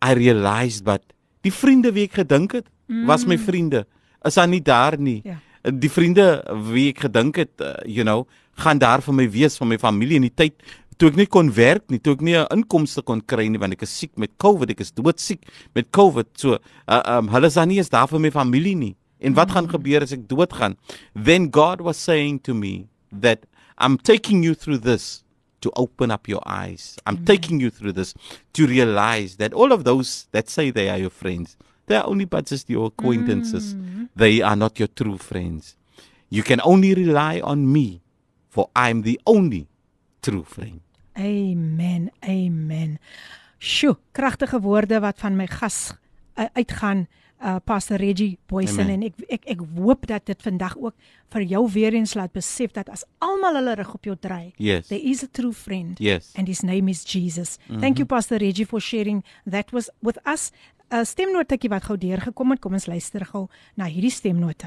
I realized but die vriende wie ek gedink het, mm. was my vriende. Is daar nie daar nie. Ja. Die vriende wie ek gedink het, uh, you know, gaan daar vir my wees van my familie in die tyd toe ek nie kon werk nie, toe ek nie 'n inkomste kon kry nie want ek is siek met COVID, ek is doodsiek met COVID. So, uh, um hulle is daar nie eens daar vir my familie nie. En wat mm. gaan gebeur as ek doodgaan? Then God was saying to me that I'm taking you through this to open up your eyes. I'm Amen. taking you through this to realize that all of those that say they are your friends, They are only but just your acquaintances. Mm. They are not your true friends. You can only rely on me, for I'm the only true friend. Amen. Amen. Sjoe, kragtige woorde wat van my gas uh, uitgaan uh Pastor Reggie Boysen en ek ek ek hoop dat dit vandag ook vir jou weer eens laat besef dat as almal hulle rug op jou draai, yes. there is a true friend yes. and his name is Jesus. Mm -hmm. Thank you Pastor Reggie for sharing that was with us. 'n uh, stemnotetjie wat gou deurgekom het. Kom ons luister gou na hierdie stemnote.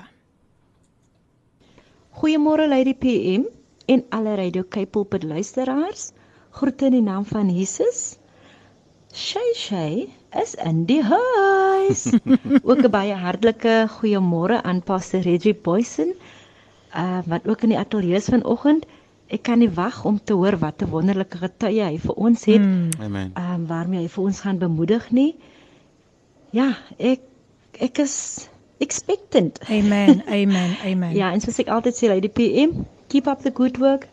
Goeiemôre Lady PM en alle Radio Kaapel pad luisteraars. Groete in die naam van Jesus. Shay Shay is in die huis. ook 'n baie hartlike goeiemôre aan Pastor Reggie Boysen. Uh wat ook in die ateljee is vanoggend. Ek kan nie wag om te hoor wat 'n wonderlike getuie hy vir ons het. Mm. Amen. Ehm um, waarmee hy vir ons gaan bemoedig nie ja, ek ek is expectant. Amen. Amen. Amen. ja, en soos ek altyd sê, Lady PM, keep up the good work.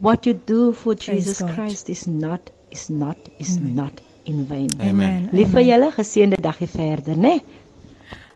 What you do for Jesus Christ is not is not is mm. not en wyn. Amen. Lief vir julle, geseënde dagie verder, né? Nee?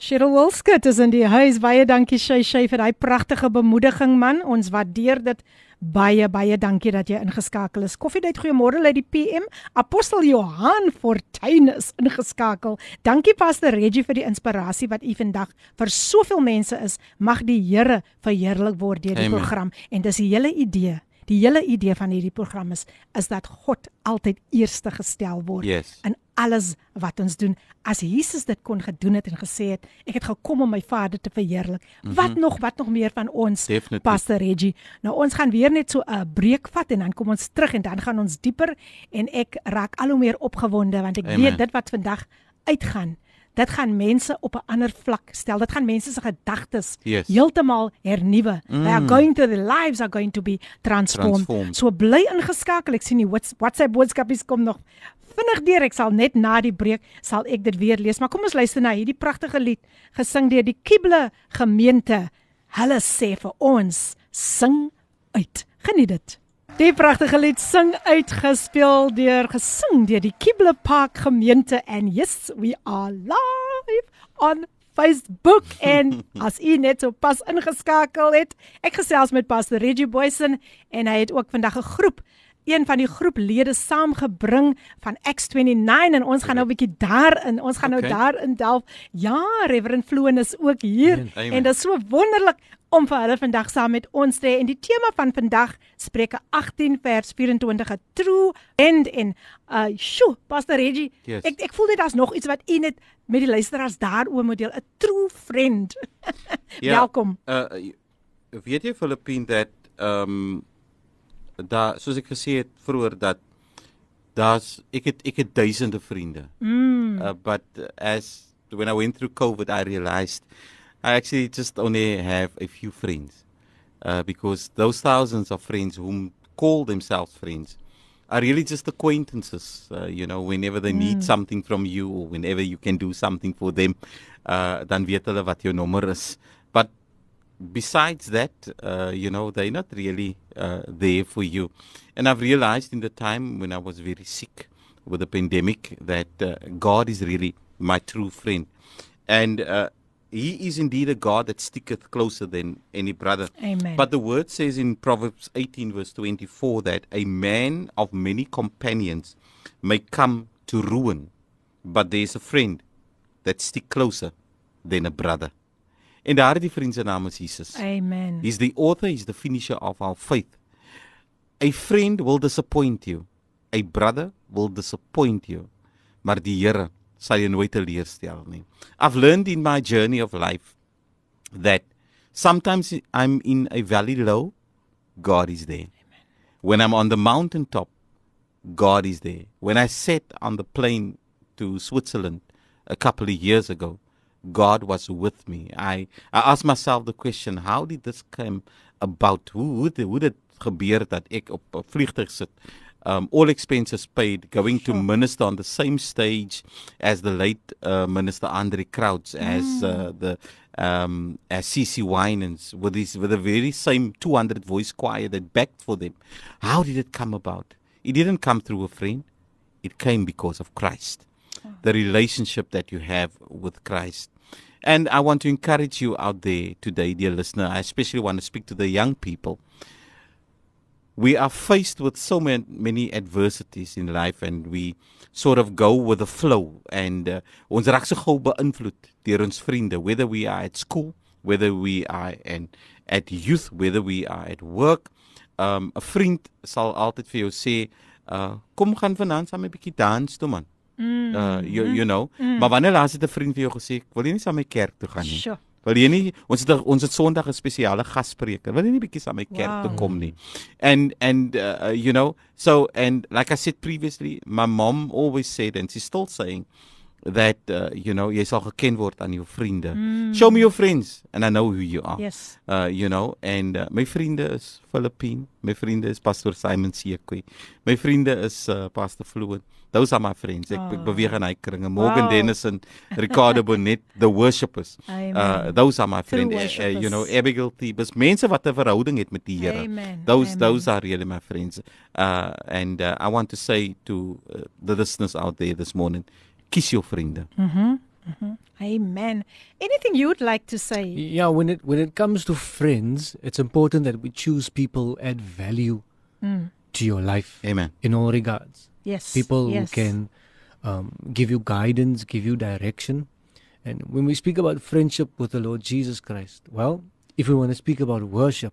Cheryl Wilskut is in die huis. Baie dankie Shay Shay vir daai pragtige bemoediging man. Ons waardeer dit baie baie dankie dat jy ingeskakel is. Koffiedייט goeiemôre uit die PM. Apostel Johan Fortuin is ingeskakel. Dankie Pastor Reggie vir die inspirasie wat u vandag vir soveel mense is. Mag die Here verheerlik word deur die Amen. program en dis die hele idee Die hele idee van hierdie program is is dat God altyd eerste gestel word yes. in alles wat ons doen. As Jesus dit kon gedoen het en gesê het, ek het gekom om my Vader te verheerlik. Mm -hmm. Wat nog, wat nog meer van ons? Definitely. Pastor Reggie. Nou ons gaan weer net so 'n breek vat en dan kom ons terug en dan gaan ons dieper en ek raak al hoe meer opgewonde want ek Amen. weet dit wat vandag uitgaan dit gaan mense op 'n ander vlak stel. Dit gaan mense se gedagtes yes. heeltemal hernuwe. Mm. They are going to the lives are going to be transformed. transformed. So bly ingeskakel. Ek sien die WhatsApp boodskapies kom nog vinnig deur. Ek sal net na die breek sal ek dit weer lees. Maar kom ons luister na hierdie pragtige lied gesing deur die Kible gemeente. Hulle sê vir ons, sing uit. Geniet dit. Die pragtige lied sing uitgespeel deur gesing deur die Kible Park gemeente. And yes we are live on Facebook. En as u net so pas ingeskakel het ek gesels met Pastor Reggie Boysen en hy het ook vandag 'n groep een van die groeplede saamgebring van X29 en ons gaan nou 'n bietjie daarin ons gaan nou okay. nou daarin delf. Ja Reverend Floon is ook hier. Amen. en dit is so wonderlik om vir hulle vandag saam met ons te hê en die tema van vandag Spreuke 18 vers 24 'n true end en uh sjo Pastor Reggie yes. ek ek voel dit daar's nog iets wat u net met die luisteraars daaroor moet deel 'n true friend ja, welkom uh weet jy Filippine dat um daar soos ek gesê het vroeër dat daar's ek het ek het duisende vriende. Mm. Uh, but as when I went through COVID I realized I actually just only have a few friends. Uh, because those thousands of friends whom call themselves friends are really just acquaintances. Uh, you know, whenever they mm. need something from you or whenever you can do something for them, uh, dan weet hulle wat jou nommer is. But besides that, uh, you know, they're not really uh, there for you. And I've realized in the time when I was very sick with the pandemic that uh, God is really my true friend. And uh, he is indeed a God that sticketh closer than any brother. Amen. But the word says in Proverbs 18, verse 24, that a man of many companions may come to ruin, but there is a friend that stick closer than a brother. En daardie vriend se naam is Jesus. Amen. He's the author, he's the finisher of our faith. A friend will disappoint you. A brother will disappoint you. Maar die Here sal jou nooit teleurstel nie. I've learned in my journey of life that sometimes I'm in a valley low, God is there. Amen. When I'm on the mountain top, God is there. When I sat on the plane to Switzerland a couple of years ago, God was with me. I I asked myself the question, how did this come about? Hoe hoe dit gebeur dat ek op 'n vliegtuig sit? Um all expenses paid going sure. to minister on the same stage as the late uh, minister Andre Krauts as uh, mm. the um as CC Winans with this with a very same 200 voice choir that backed for them. How did it come about? It didn't come through a friend. It came because of Christ. The relationship that you have with Christ. And I want to encourage you out there today, dear listener. I especially want to speak to the young people. We are faced with so many, many adversities in life, and we sort of go with the flow. And uh, ons raak so gou beïnvloed deur ons vriende, whether we are at school, whether we are in, at youth, whether we are at work. Um 'n vriend sal altyd vir jou sê, uh kom gaan vanaand saam 'n bietjie dans toe man. Mm. Uh you you know. Mm. Maar wanneer laas het 'n vriend vir jou gesê, "Wil jy nie saam met kerk toe gaan nie?" Sure. Wil jy nie ons het ons het Sondag 'n spesiale gasspreker. Wil jy nie bietjie saam my kerk wow. toe kom nie? And and uh, you know, so and like I said previously, my mom always said and she's still saying that uh, you know jy sal geken word aan jou vriende. Mm. Show me your friends and I know who you are. Yes. Uh you know and uh, my vriende is Philippine, my vriende is Pastor Simon Sekwe. My vriende is uh, Pastor Fluid. Those are my friends. Ek oh. beweeg in hy kringe. Morgan wow. Dennison, Ricardo Bonnet, the worshipers. Amen. Uh those are my friends. Uh, uh, you know Abigail Thebes, mense wat 'n verhouding het met die Here. Those Amen. those are really my friends. Uh and uh, I want to say to uh, the listeners out there this morning kies jou vriende. Mhm. Mm Amen. Anything you would like to say? Yeah, when it when it comes to friends, it's important that we choose people who add value mm. to your life. Amen. In all regards. Yes. People yes. who can um, give you guidance, give you direction. And when we speak about friendship with the Lord Jesus Christ, well, if we want to speak about worship,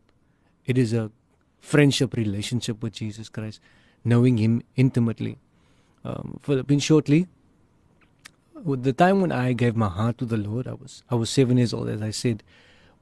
it is a friendship relationship with Jesus Christ, knowing Him intimately. Um, Philippine shortly, with the time when I gave my heart to the Lord, I was I was seven years old. As I said,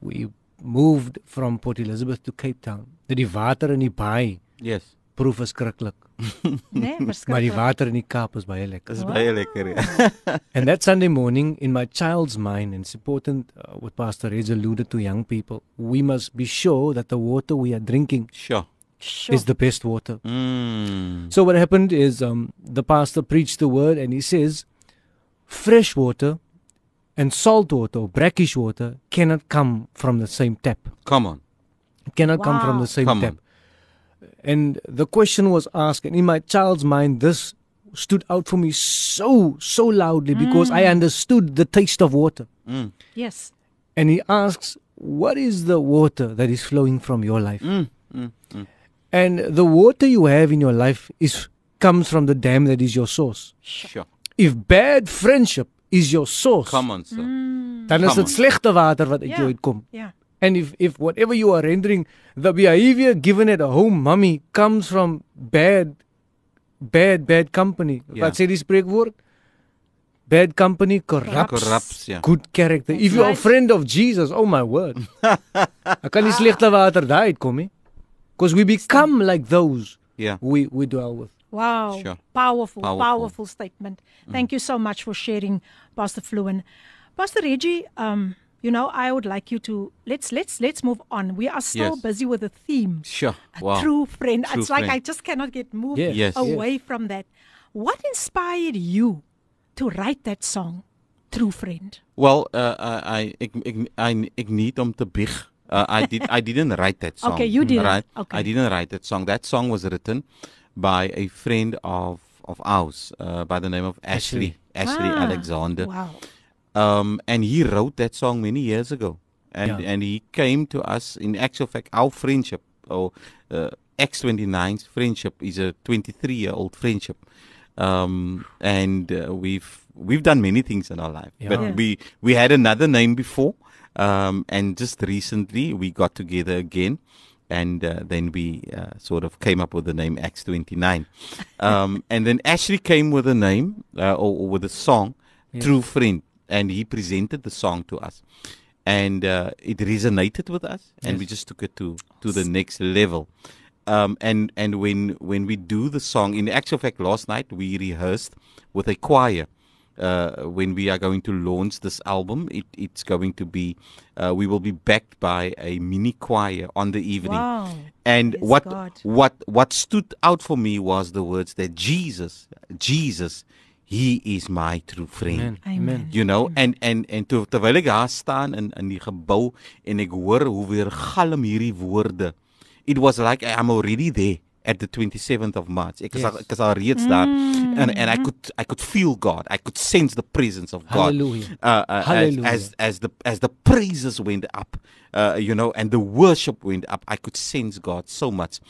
we moved from Port Elizabeth to Cape Town. Die water in die baai. Yes. Proef verskriklik. nee, verskriklik. Maar die water in die Kaap is baie lekker. Is wow. baie lekker. Ja. and that Sunday morning in my child's mind and it's important uh, what Pastor Rez alluded to young people, we must be sure that the water we are drinking sure Sure. is the best water. Mm. So what happened is um, the pastor preached the word and he says fresh water and salt water or brackish water cannot come from the same tap. Come on. It cannot wow. come from the same come tap. On. And the question was asked, and in my child's mind, this stood out for me so, so loudly because mm. I understood the taste of water. Mm. Yes. And he asks, What is the water that is flowing from your life? Mm. mm, mm. And the water you have in your life is comes from the dam that is your source. Sure. If bad friendship is your source, come on, sir. Mm. dan is dit slegte water wat uit yeah. jou uitkom. Yeah. And if if whatever you are rendering, the behavior given at a home mummy comes from bad bad bad company. Yeah. Wat sê die spreekwoord? Bad company corrupts, corrupts yeah. good character. If you are a friend of Jesus, oh my word. Ek kan nie slegte water daai uitkom nie. Because we become like those yeah. we we dwell with. Wow. Sure. Powerful, powerful, powerful statement. Mm. Thank you so much for sharing, Pastor Fluin. Pastor Reggie, um, you know, I would like you to let's let's let's move on. We are still yes. busy with the theme. Sure. A wow. true friend. True it's friend. like I just cannot get moved yes. Yes. away yes. from that. What inspired you to write that song, True Friend? Well, uh, I ek ek I ek need om te bieg. Uh, I did I didn't write that song. Okay, you didn't. Right? Okay. I didn't write that song. That song was written by a friend of of ours uh, by the name of Ashley Ashley, ah, Alexander. Wow. Um, and he wrote that song many years ago, and Yeah. and he came to us. In actual fact, our friendship or uh, X29's friendship is a 23 year old friendship, um, and uh, we've we've done many things in our life. Yeah. But Yeah. we we had another name before, um, and just recently we got together again and uh, then we uh, sort of came up with the name X29. Um, and then Ashley came with a name uh, or, or, with a song, Yes. True Friend, and he presented the song to us. And uh, it resonated with us, and we just took it to, to the next level. Um, and and when when we do the song, in actual fact, last night we rehearsed with a choir uh, when we are going to launch this album. It, it's going to be, uh, we will be backed by a mini choir on the evening. Wow. And Yes, what God. what what stood out for me was the words that Jesus, Jesus, He is my true friend. Amen. Amen. You know, en en en toe terwyl ek daar staan in in die gebou en ek hoor hoe weer galm hierdie woorde. It was like I'm already there at the 27th of March. Ek is Yes. al, ek is al reeds daar and and I could I could feel God. I could sense the presence of God. Hallelujah. Uh, uh, Hallelujah. As, as as the as the praises went up, uh, you know, and the worship went up, I could sense God so much.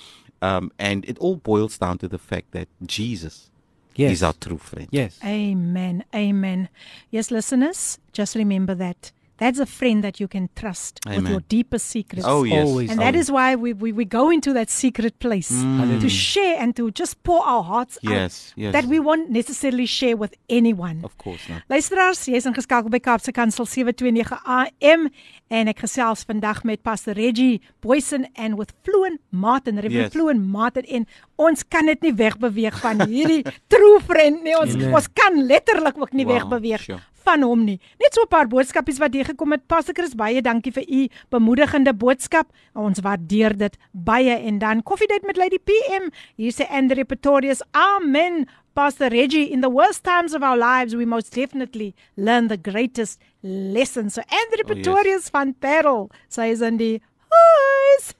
Um, and it all boils down to the fact that Jesus Yes. is our true friend. Yes. Amen. Amen. Yes, listeners, just remember that that's a friend that you can trust Amen. with your deepest secrets. Oh, yes. Always, and always. that is why we, we, we go into that secret place mm. to share and to just pour our hearts yes, out yes. that we won't necessarily share with anyone. Of course not. Luisteraars, jy is ingeskakel by Kaapse Kansel 729 AM en ek gesels vandag met Pastor Reggie Boysen and with Fluent Martin, Reverend yes. Fluent Martin en ons kan dit nie wegbeweeg van hierdie true friend nie. Ons nee. ons kan letterlik ook nie wow, wegbeweeg sure van hom nie. Net so 'n paar boodskapies wat hier gekom het. Pastor Chris, baie dankie vir u bemoedigende boodskap. Ons waardeer dit baie en dan koffiedייט met Lady PM. Hier sê Andre Pretorius. Amen. Pastor Reggie, in the worst times of our lives, we most definitely learn the greatest lessons. So Andre Pretorius oh, yes. van Parel, says in die Huis.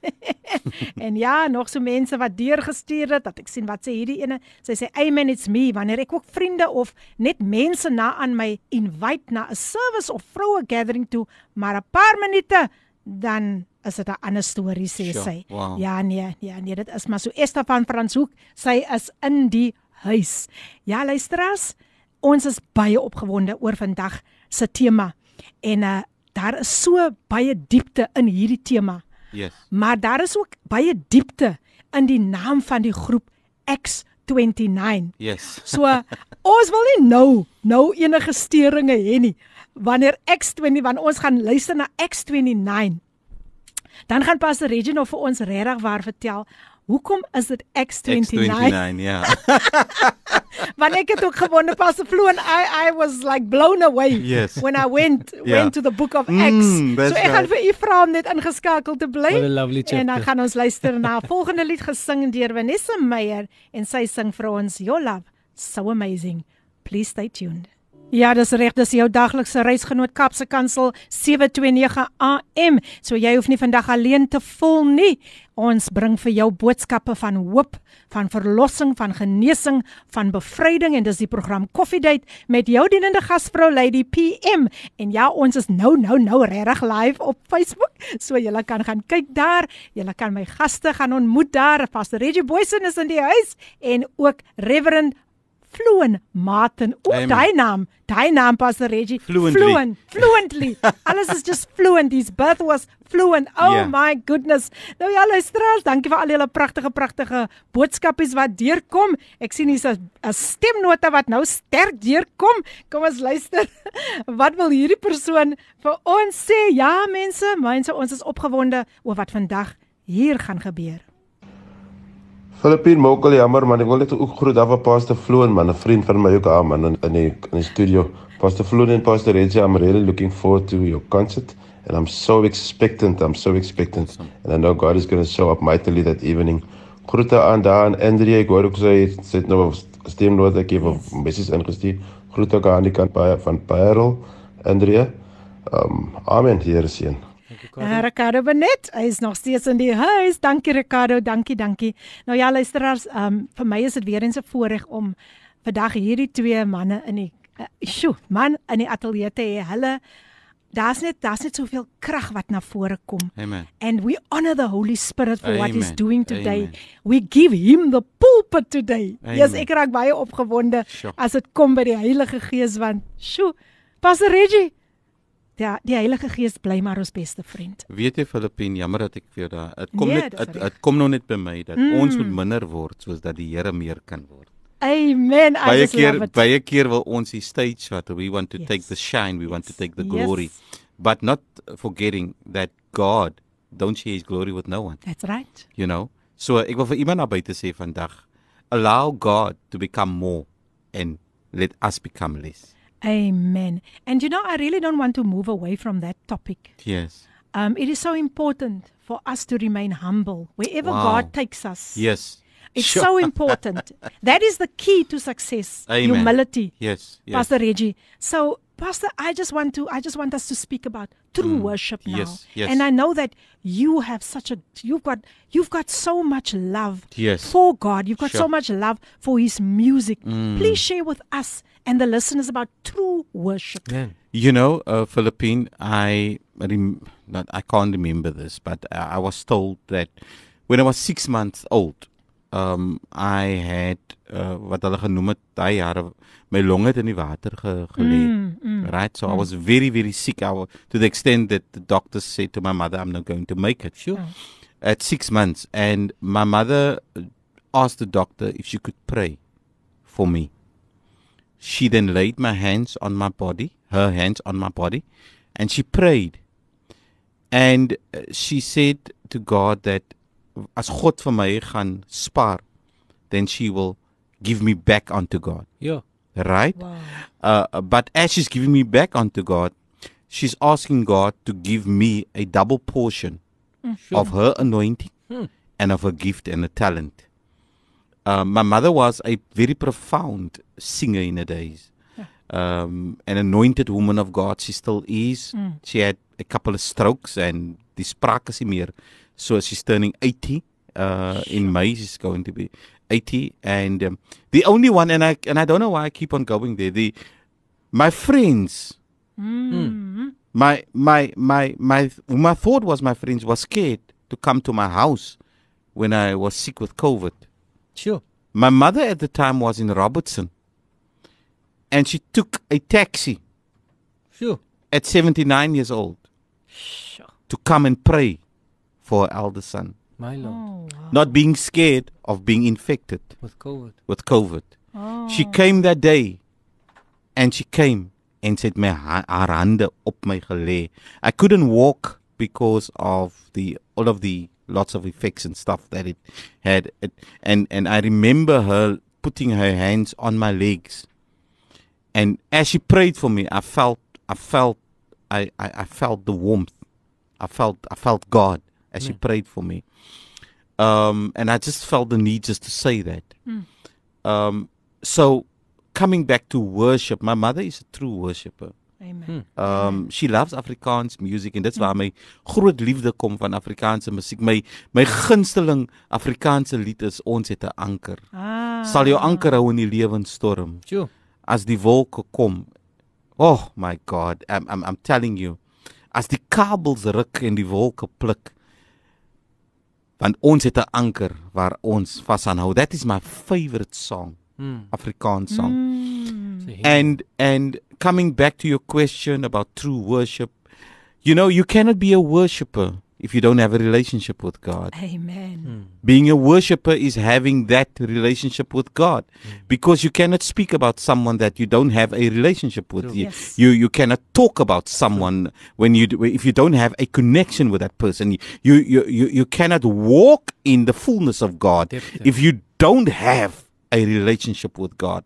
en ja, nog so mense wat deurgestuur het dat ek sien wat sê hierdie ene. Sy sê amen it's me wanneer ek ook vriende of net mense na aan my invite na 'n service of vroue gathering toe, maar 'n paar minute dan is dit 'n ander storie sê sure. sy. Wow. Ja nee, ja nee, dit is maar so Esther van Franshoek, sy is in die huis. Ja, luisteras, ons is baie opgewonde oor vandag se tema. En uh daar is so baie diepte in hierdie tema. Yes. Maar daar is ook baie diepte in die naam van die groep X29. Yes. so ons wil nie nou nou enige steringe hê nie. Wanneer X20 want ons gaan luister na X29. Dan gaan Pastor Reginald vir ons regtig waar vertel Hoekom is dit X29? X29, ja. Want ek het ook gewonder pas Flo and I I was like blown away yes. when I went yeah. went to the book of X. Mm, so ek gaan vir u vra om net ingeskakel te bly. What a lovely chapter. En dan gaan ons luister na volgende lied gesing deur Vanessa Meyer en sy sing vir ons Your Love so amazing. Please stay tuned. Ja, dis reg, dis jou daglikse reisgenoot Kapse Kansel 729 AM. So jy hoef nie vandag alleen te voel nie. Ons bring vir jou boodskappe van hoop, van verlossing, van genesing, van bevryding en dis die program Coffee Date met jou dienende gasvrou Lady PM. En ja, ons is nou nou nou regtig live op Facebook. So julle kan gaan kyk daar. Julle kan my gaste gaan ontmoet daar. Pastor Reggie Boysen is in die huis en ook Reverend Fluent Martin. O, daai naam, daai naam Pastor Reggie. Fluently. Fluent, fluently. Alles is just fluent. His birth was fluent. Oh yeah. my goodness. Nou ja, luisteraars, dankie vir al julle pragtige pragtige boodskapies wat deurkom. Ek sien hier's 'n stemnota wat nou sterk deurkom. Kom ons luister. Wat wil hierdie persoon vir ons sê? Ja, mense, mense, ons is opgewonde oor wat vandag hier gaan gebeur. Filippin Mokkel jammer man, ek wil net ook groet af aan Pastor Floon man, 'n vriend van my ook aan man in in die in die studio. Pastor Floon en Pastor Reggie, I'm really looking forward to your concert and I'm so expectant. I'm so expectant. And I know God is going to show up mightily that evening. Groete aan daar aan Andrea, ek hoor ook sy sit nou stem nood ek het 'n message ingestuur. Groete ook aan die kant van Parel, Andrea. Um amen, Here seën. Ricardo. Uh, Ricardo Benet, hy is nog steeds in die huis. Dankie Ricardo, dankie, dankie. Nou ja, luisteraars, um vir my is dit weer eens 'n voorreg om vandag hierdie twee manne in die uh, sjoe, man in die ateljee te hê. Hulle daar's net daar's net soveel krag wat na vore kom. Amen. And we honor the Holy Spirit for Amen. what he's doing today. Amen. We give him the pulpit today. Amen. Yes, ek raak baie opgewonde sure. as dit kom by die Heilige Gees want sjoe, Pastor Reggie Ja, die Heilige Gees bly maar ons beste vriend. Weet jy Filippin, jammer dat ek vir jou daar. Dit kom nee, net dit kom nog net by my dat mm. ons moet minder word soos dat die Here meer kan word. Amen. Baie keer baie keer wil ons die stage wat we want to yes. take the shine, we yes. want to take the glory. Yes. But not forgetting that God don't share his glory with no one. That's right. You know. So ek wil vir iemand naby te sê vandag, allow God to become more and let us become less. Amen. And you know, I really don't want to move away from that topic. Yes. Um, it is so important for us to remain humble wherever wow. God takes us. Yes. It's sure. so important. that is the key to success. Amen. Humility. Yes, yes. Pastor Reggie. So, Pastor, I just want to I just want us to speak about true mm. worship now. Yes, yes. And I know that you have such a you've got you've got so much love yes. for God. You've got sure. so much love for his music. Mm. Please share with us and the listeners about true worship. Yeah. You know, uh, Philippine, I rem- not, I can't remember this, but I was told that when I was six months old, um I had uh, wat hulle genoem het daai jare my longe het in die water ge, gelê. Mm, mm, right? So mm. I was very very sick I, was, to the extent that the doctors said to my mother I'm not going to make it. Sure. At 6 months and my mother asked the doctor if she could pray for me. She then laid my hands on my body, her hands on my body, and she prayed. And uh, she said to God that as God vir my gaan spaar, then she will give me back unto God. Yeah. Right? Wow. Uh, but as she's giving me back unto God, she's asking God to give me a double portion mm, sure. of her anointing hmm. and of her gift and a talent. Uh, my mother was a very profound singer in her days. Um, an anointed woman of God. She still is. Mm. She had a couple of strokes and die spraak is meer. So she's turning 80 uh, in May. She's going to be 80. And um, the only one, and I and I don't know why I keep on going there. The my friends, mm. my my my my my thought was my friends were scared to come to my house when I was sick with COVID. Sure. My mother at the time was in Robertson. And she took a taxi. Sure. At 79 years old. Sure. To come and pray for her elder son. My lord. Oh, wow. Not being scared of being infected. With COVID. With COVID. Oh. She came that day. And she came and said my haar hande op my gelê. I couldn't walk because of the all of the lots of effects and stuff that it had. And and I remember her putting her hands on my legs. And as she prayed for me, I felt I felt I, I, I felt the warmth. I felt I felt God as mm. she prayed for me. Um, and I just felt the need just to say that. Mm. Um, so coming back to worship, my mother is a true worshipper. Amen. Hmm. Um she loves Afrikaans music en dit is waar my groot liefde kom van Afrikaanse musiek. My my gunsteling Afrikaanse lied is Ons het 'n anker. Ah. Sal jou anker hou in die lewenstorm. Sjoe. As die wolke kom. Oh my god, I'm I'm I'm telling you. As die kabels ruk en die wolke pluk. Want ons het 'n anker waar ons vashou. That is my favorite song. Hmm. Afrikaans song. Mm. And and coming back to your question about true worship, you know, you cannot be a worshiper if you don't have a relationship with God. Amen. Mm. Being a worshiper is having that relationship with God mm. because you cannot speak about someone that you don't have a relationship with. You, yes. you you cannot talk about someone when you if you don't have a connection with that person. You you you, you cannot walk in the fullness of God Definitely. if you don't have a relationship with God.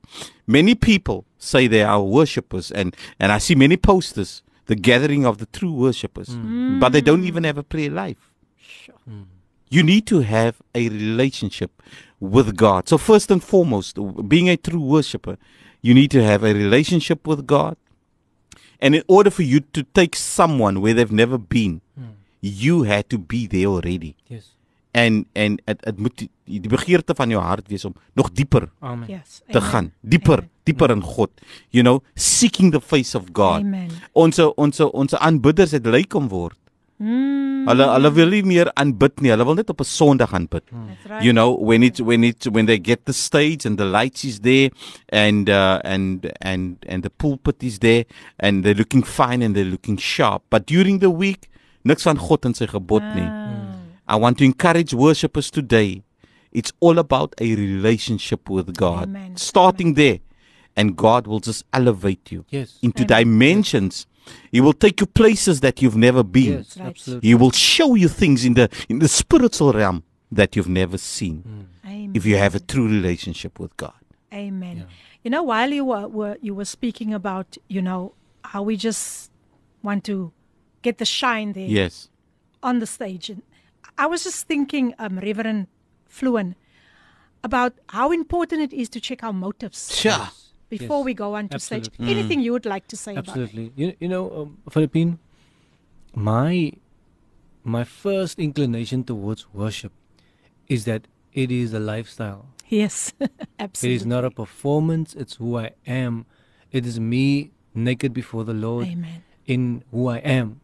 Many people say they are worshippers, and, and I see many posters, the gathering of the true worshippers, mm. but they don't even have a prayer life. Sure. Mm. You need to have a relationship with God. So, first and foremost, being a true worshipper, you need to have a relationship with God. And in order for you to take someone where they've never been, mm. you had to be there already. Yes. En en dit moet die, die begeerte van jou hart wees om nog dieper Amen. Yes, te gaan dieper amen. dieper in God you know seeking the face of God amen. ons ons ons aanbidders het lyk om word mm. hulle hulle wil nie meer aanbid nie hulle wil net op 'n sonderdag aanbid mm. right. you know when it when it when they get the stage and the lights is there and uh, and and and the pulpit is there and they're looking fine and they're looking sharp but during the week niks van God en sy gebod nie ah. I want to encourage worshippers today. It's all about a relationship with God. Amen. Starting Amen. there. And God will just elevate you yes. into Amen. dimensions. He will take you places that you've never been. Yes, absolutely. He will show you things in the in the spiritual realm that you've never seen. Mm. If you have a true relationship with God. Amen. Yeah. You know, while you were, were you were speaking about, you know, how we just want to get the shine there. Yes. On the stage and I was just thinking, um, Reverend Fluin, about how important it is to check our motives. Sure. Before yes. we go on to Absolutely. stage. Mm. Anything you would like to say Absolutely. about it? You, you know, um, Philippine, my my first inclination towards worship is that it is a lifestyle. Yes, absolutely. It is not a performance, it's who I am. It is me naked before the Lord Amen. in who I am.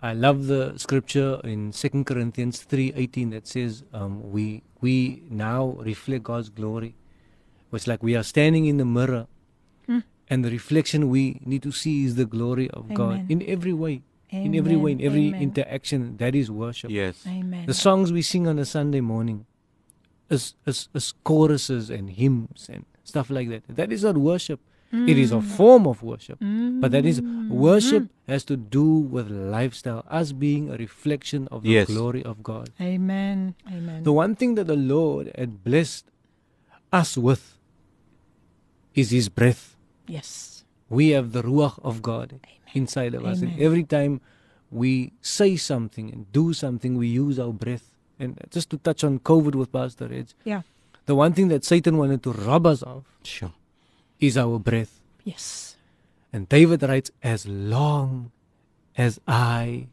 I love the scripture in 2 Corinthians 3:18 that says um, we we now reflect God's glory. It's like we are standing in the mirror mm. and the reflection we need to see is the glory of Amen. God in every way. Amen. In every way, in every Amen. interaction, that is worship. Yes. Amen. The songs we sing on a Sunday morning, as, as, as choruses and hymns and stuff like that, that is not worship. Mm. It is a mm. form of worship. Mm. But that is worship mm. has to do with lifestyle, us being a reflection of the yes. glory of God. Amen. Amen. The one thing that the Lord had blessed us with is his breath. Yes. We have the ruach of God Amen. inside of Amen. us. And every time we say something and do something, we use our breath. And just to touch on COVID with Pastor Edge. Yeah. The one thing that Satan wanted to rob us of sure. Is our breath. Yes. And David writes, As long as I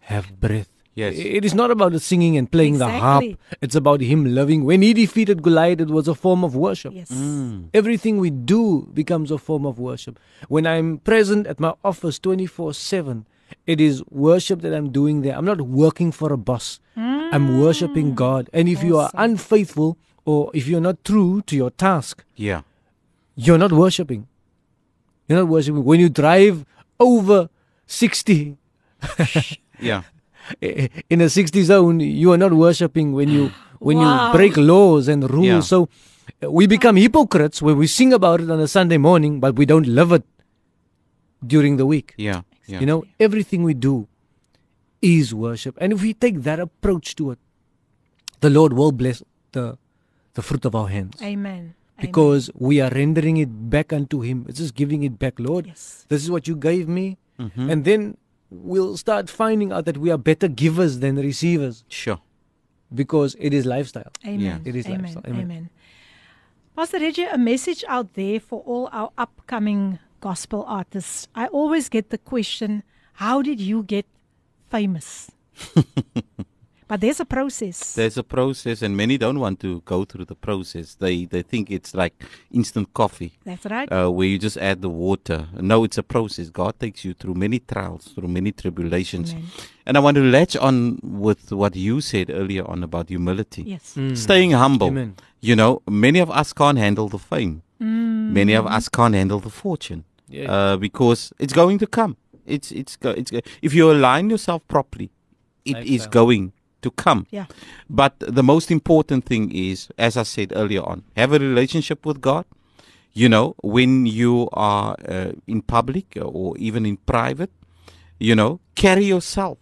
have breath. Yes. It is not about the singing and playing exactly. the harp. It's about him loving. When he defeated Goliath, it was a form of worship. Yes. Mm. Everything we do becomes a form of worship. When I'm present at my office 24 7, it is worship that I'm doing there. I'm not working for a boss. Mm. I'm worshiping God. And if awesome. you are unfaithful or if you're not true to your task, yeah, you're not worshiping. You're not worshiping. When you drive over 60, yeah in a 60 zone you are not worshiping when you when wow. you break laws and rules yeah. so uh, we become hypocrites when we sing about it on a sunday morning but we don't live it during the week yeah, yeah. you know everything we do is worship and if we take that approach to it the lord will bless the the fruit of our hands amen because Amen. we are rendering it back unto him it's just giving it back lord yes. this is what you gave me mm-hmm. and then we'll start finding out that we are better givers than receivers. Sure. Because it is lifestyle. Amen. Yeah. It is Amen. lifestyle. Amen. Amen. Pastor Reggie, a message out there for all our upcoming gospel artists. I always get the question, how did you get famous? But there's a process. There's a process, and many don't want to go through the process. They they think it's like instant coffee. That's right. Uh, where you just add the water. No, it's a process. God takes you through many trials, through many tribulations. Amen. And I want to latch on with what you said earlier on about humility. Yes. Mm. Staying humble. Amen. You know, many of us can't handle the fame. Mm. Many of us can't handle the fortune. Yeah. Uh, because it's going to come. It's it's it's if you align yourself properly, it Lifestyle. is going to come. Yeah. But the most important thing is, as I said earlier on, have a relationship with God. You know, when you are uh, in public or even in private, you know, carry yourself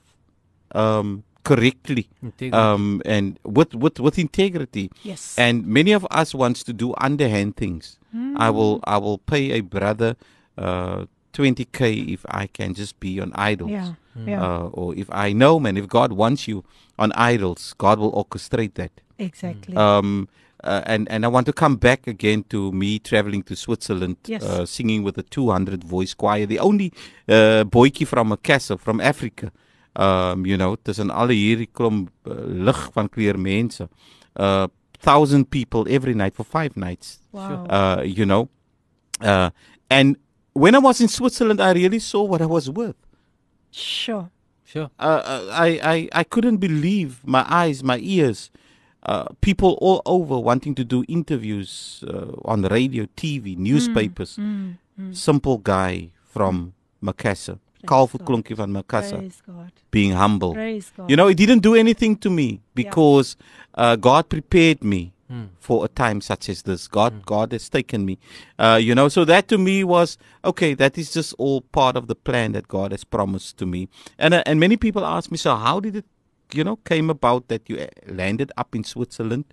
um, correctly um, and with, with, with integrity. Yes. And many of us wants to do underhand things. Mm. I will I will pay a brother uh, 20k if I can just be on idols. Yeah. Yeah. Uh, or if I know, man, if God wants you on idols, God will orchestrate that. Exactly. Um, uh, and and I want to come back again to me traveling to Switzerland, yes. uh, singing with a 200 voice choir, the only uh, boykie from a castle from Africa. Um, you know, tussen alle hierdie klomp uh, lig van kleur mense. Uh, thousand people every night for five nights. Wow. Uh, you know, uh, and when I was in Switzerland, I really saw what I was worth. Sure. Sure. Uh, uh, I, I, I couldn't believe my eyes, my ears. Uh, people all over wanting to do interviews uh, on the radio, TV, newspapers. Mm, mm, mm. Simple guy from Macassar. Kalfu Klunky van Macassar. Being humble. You know, he didn't do anything to me because yeah. Uh, God prepared me mm. for a time such as this. God, mm. God has taken me. Uh, you know, so that to me was okay. That is just all part of the plan that God has promised to me. And uh, and many people ask me, so how did it? You know, came about that you uh, landed up in Switzerland,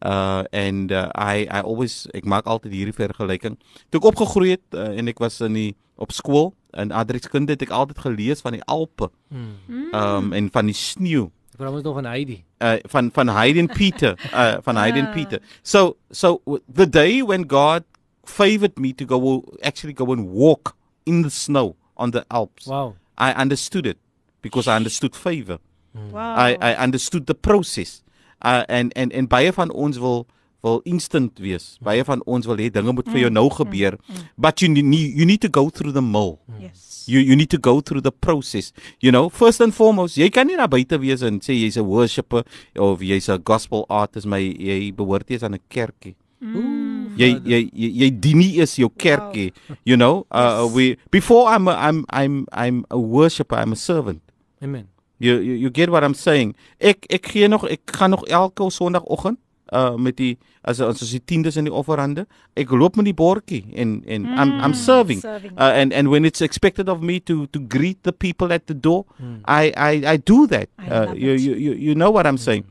uh, and uh, I I always ek maak altyd hierdie vergelyking. Toe ek opgegroei het uh, en ek was in die op skool in Adrikskunde het ek altyd gelees van die Alpe. Mm. Um en van die sneeu. Ek praat mos nog van Heidi. Uh van van Heidi en Peter, uh van Heidi en Peter. So so the day when God favored me to go actually go and walk in the snow on the Alps. Wow. I understood it because I understood favor. Mm. Wow. I I understood the process. Uh and and en baie van ons wil wil instant wees. Baie van ons wil hê dinge moet vir jou mm. nou gebeur. Mm. Mm. But you need you need to go through the mill. Yes You you need to go through the process. You know, first and foremost, jy kan nie na buite wees en sê jy's 'n worshipper of jy's 'n gospel artist, maar jy behoort nie aan 'n kerkie. Mm. Jy jy jy, jy dien nie is jou kerkie. Wow. You know, uh we before I'm a, I'm I'm I'm a worshipper, I'm a servant. Amen. You you you get what I'm saying? Ek ek gee nog ek gaan nog elke Sondagoggend uh met die as as as die tiendes in die offerande ek loop met die bordjie en en mm, I'm I'm serving, serving. Uh, and and when it's expected of me to to greet the people at the door mm. I I I do that. I uh, you, you you you know what I'm saying.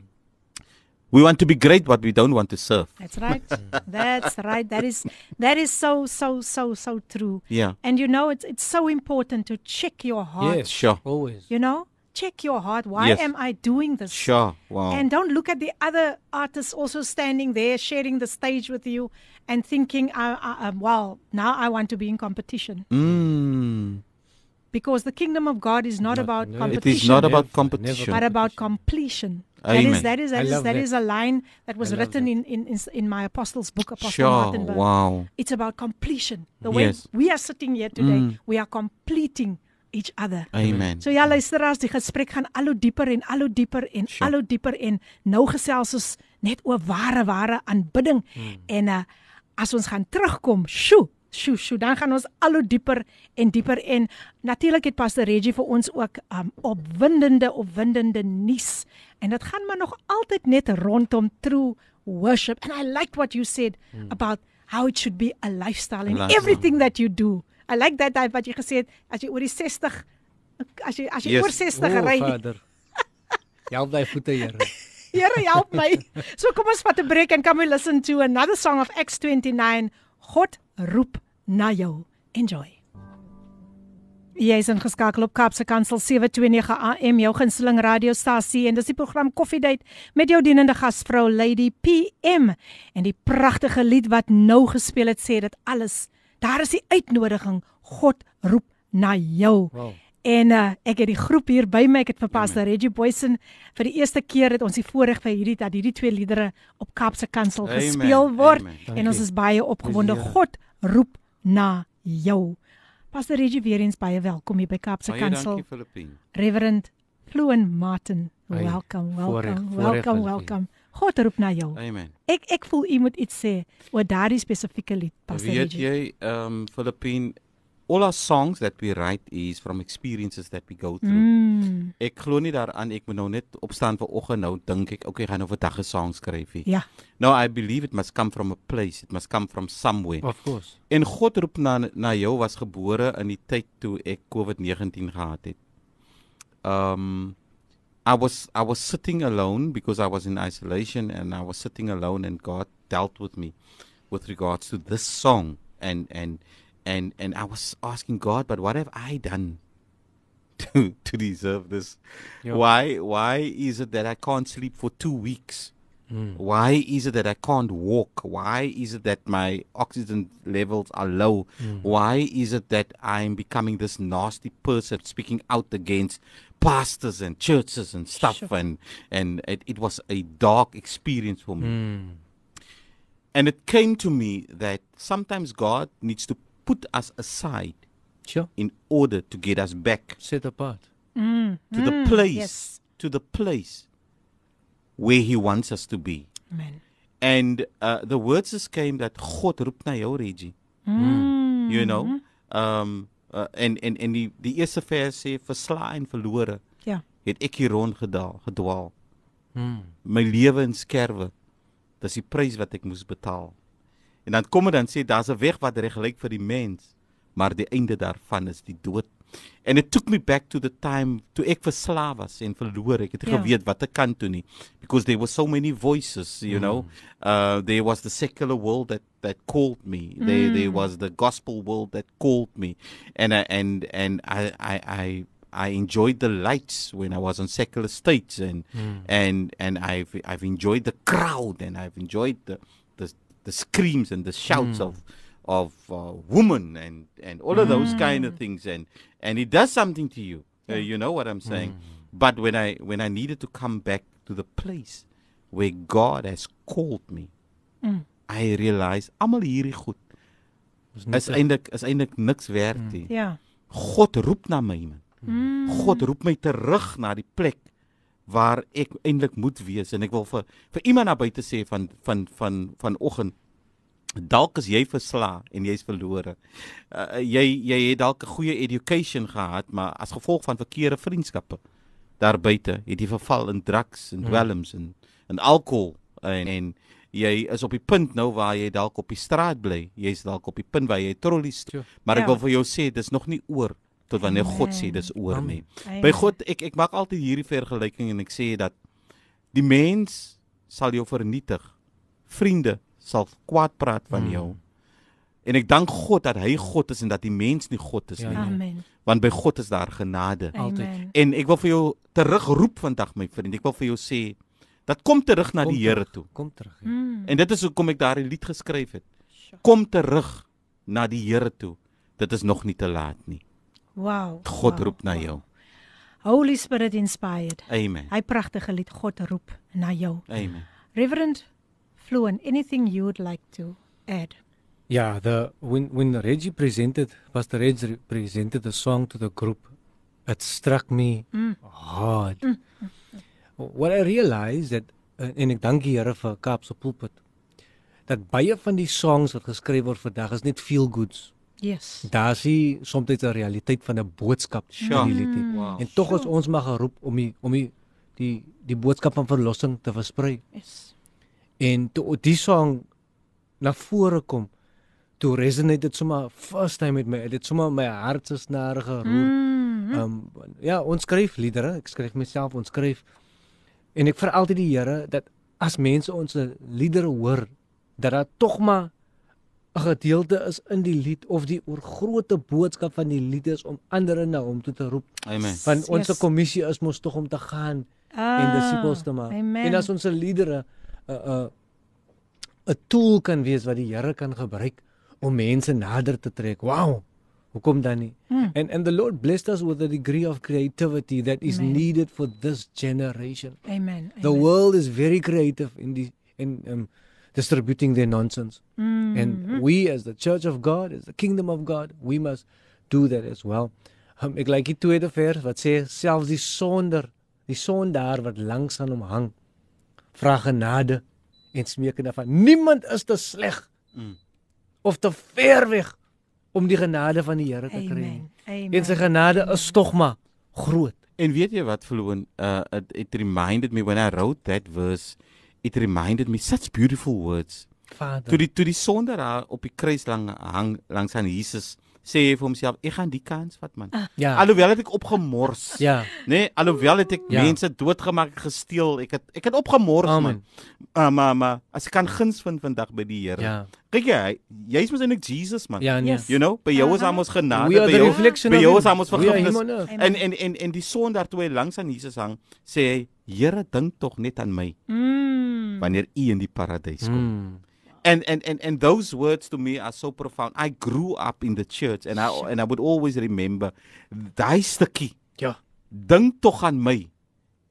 We want to be great but we don't want to serve. That's right. That's right. That is that is so so so so true. Yeah. And you know it's it's so important to check your heart. Yes sure. always. You know check your heart. Why yes. am I doing this? Sure. Wow. And don't look at the other artists also standing there, sharing the stage with you, and thinking, uh, well, now I want to be in competition. Mm. Because the kingdom of God is not, not about no, competition. It is not about competition. But about completion. Amen. That is that is that, is, that, that is a line that was written in, in, in in my apostles book Apostle sure. Martin Wow. It's about completion. The way yes. we are sitting here today, mm. we are completing each other. Amen. So ja, luisteraars, die gesprek gaan al hoe dieper en al hoe dieper en sure. al hoe dieper en nou gesels ons net oor ware ware aanbidding hmm. en uh, as ons gaan terugkom, sjo, sjo, sjo, dan gaan ons al hoe dieper en dieper en natuurlik het Pastor Reggie vir ons ook um, opwindende opwindende nuus en dit gaan maar nog altyd net rondom true worship and I liked what you said hmm. about how it should be a lifestyle in everything that you do. I like that type wat jy gesê het as jy oor die 60 as jy as jy yes. oor 60 ry. Help daai voete, Here. Here help my. So kom ons vat 'n breek en come we listen to another song of X29 God roep na jou. Enjoy. Jy is ingeskakel op Kapse Kansel 729 AM jou gunsteling radiostasie en dis die program Coffee Date met jou dienende gasvrou Lady PM en die pragtige lied wat nou gespeel het sê dit alles Daar is die uitnodiging. God roep na jou. Wow. En uh, ek het die groep hier by my. Ek het vir Pastor Reggie Boysen vir die eerste keer het ons die voorreg vir hierdie dat hierdie twee liedere op Kaapse Kansel gespeel word Amen. en ons is baie opgewonde. God roep na jou. Pastor Reggie weer eens baie welkom hier by Kaapse Kansel. Reverend Fluan Martin. Welcome, welcome, welcome, welcome. God roep na jou. Amen. Ek ek voel u moet iets sê oor daardie spesifieke lied, Pastor Weet jy, ehm um, Filippine All our songs that we write is from experiences that we go through. Mm. Ek glo nie daaraan ek moet nou net opstaan vir oggend nou dink ek okay gaan nou 'n dag 'n song skryf hier. Ja. No, I believe it must come from a place. It must come from somewhere. Of course. En God roep na na jou was gebore in die tyd toe ek COVID-19 gehad het. Um I was I was sitting alone because I was in isolation and I was sitting alone and God dealt with me with regards to this song and and and and I was asking God but what have I done to to deserve this yep. why why is it that I can't sleep for 2 weeks Mm. Why is it that I can't walk? Why is it that my oxygen levels are low? Mm. Why is it that I'm becoming this nasty person speaking out against pastors and churches and stuff? Sure. And and it, it, was a dark experience for me. Mm. And it came to me that sometimes God needs to put us aside sure. in order to get us back set apart mm. to the mm. place yes. to the place where he wants us to be. Amen. And uh, the words just came that God roep na jou Reggie. Mm. You know? Um uh, en en en die die eerste vers sê versla en verlore. Ja. Het ek hier rond gedaal, gedwaal. Mm. My lewe in skerwe. Dis die prys wat ek moes betaal. En dan kom dit dan sê daar's 'n weg wat reg lyk vir die mens, maar die einde daarvan is die dood. And it took me back to the time to ek verslaaf was en verloor. Ek het yeah. Geweet wat ek kan doen nie because there were so many voices, you mm. know. Uh there was the secular world that that called me. Mm. There there was the gospel world that called me. And uh, and and I I I I enjoyed the lights when I was on secular states and mm. and and I've I've enjoyed the crowd and I've enjoyed the the the screams and the shouts mm. of of uh, woman and and all of those mm. kind of things and and it does something to you uh, you know what i'm saying mm. but when i when i needed to come back to the place where god has called me mm. i realized almal hierdie goed is eintlik is eintlik niks werd nie ja God roep na my man. Mm. God roep my terug na die plek waar ek eintlik moet wees en ek wil vir vir iemand naby te sê van van van vanoggend dalk is jy versla en jy's verlore. Uh, jy jy het dalk 'n goeie education gehad, maar as gevolg van verkeerde vriendskappe daar buite het jy verval in drugs en hmm. dwelms en en alkohol en en jy is op die punt nou waar jy dalk op die straat bly. Jy's dalk op die punt waar jy trollies. Maar ek ja. wil vir jou sê dis nog nie oor tot wanneer God sê dis oor nie. By God ek ek maak altyd hierdie vergelyking en ek sê dat die mens sal jou vernietig. Vriende sal kwaad praat van mm. jou. En ek dank God dat hy God is en dat die mens nie God is ja, nie. Amen. Want by God is daar genade altyd. En ek wil vir jou terugroep vandag my vriend. Ek wil vir jou sê dat kom terug na kom die Here toe. Kom terug. Ja. Mm. En dit is hoekom ek daardie lied geskryf het. Kom terug na die Here toe. Dit is nog nie te laat nie. Wow. God wow, roep na jou. Holy Spirit inspired. Amen. Hy pragtige lied God roep na jou. Amen. Reverend Fluent, anything you would like to add? Yeah, the when when Reggie presented, Pastor Reggie presented the song to the group, it struck me mm. hard. Mm. What I realized that uh, en ek dank die Here vir Kaapse pulpit dat baie van die songs wat geskryf word vandag is net feel goods. Yes. Daar is soms 'n realiteit van 'n boodskap sure. die mm. wow. En tog is ons maar geroep om die om die die die boodskap van verlossing te versprei. Yes. En toe die song na vore kom, toe resonate dit sommer first time met my. Dit sommer my hart se snare geroer. Mm -hmm. Um ja, ons skryf liedere. Ek skryf myself, ons skryf. En ek vra altyd die Here dat as mense ons liedere hoor, dat daar tog maar 'n gedeelte is in die lied of die oorgrootte boodskap van die lied is om ander na hom toe te roep. Amen. Want ons yes. kommissie is mos tog om te gaan ah, en disippels te maak. Amen. En as ons liedere 'n 'n 'n tool kan wees wat die Here kan gebruik om mense nader te trek. Wow. Hoekom dan nie? Hmm. And and the Lord blessed us with a degree of creativity that is Amen. needed for this generation. Amen. The Amen. world is very creative in the in um distributing their nonsense. Mm. And we as the church of God, as the kingdom of God, we must do that as well. Um, ek like die tweede vers wat sê selfs die sonder die sondaar wat langs aan hom hang vra genade en smeek en van niemand is te sleg mm. of te ver weg om die genade van die Here te kry. En sy genade Amen. is tog maar groot. En weet jy wat verloon uh it, it reminded me when I wrote that verse it reminded me such beautiful words. Vader. Toe die toe die sonde daar op die kruis lang hang langs aan Jesus sê hy vir homself ek gaan die kans vat man. Ah. Ja. Alhoewel het ek opgemors. Ja. Nê, nee, alhoewel het ek ja. mense doodgemaak, gesteel, ek het ek het opgemors Amen. man. Uh, maar maar as ek kan guns vind vandag by die Here. Ja. Kyk jy, jy's mos eintlik Jesus man. Ja, nee. yes. You know, by jou is ons genade by jou. By jou is ons vergifnis. En en en en die son daar toe hy langs aan Jesus hang, sê hy, Here, dink tog net aan my. Mm. Wanneer u in die paradys kom. Mm and and and and those words to me are so profound. I grew up in the church and I and I would always remember daai stukkie. Ja. Dink tog aan my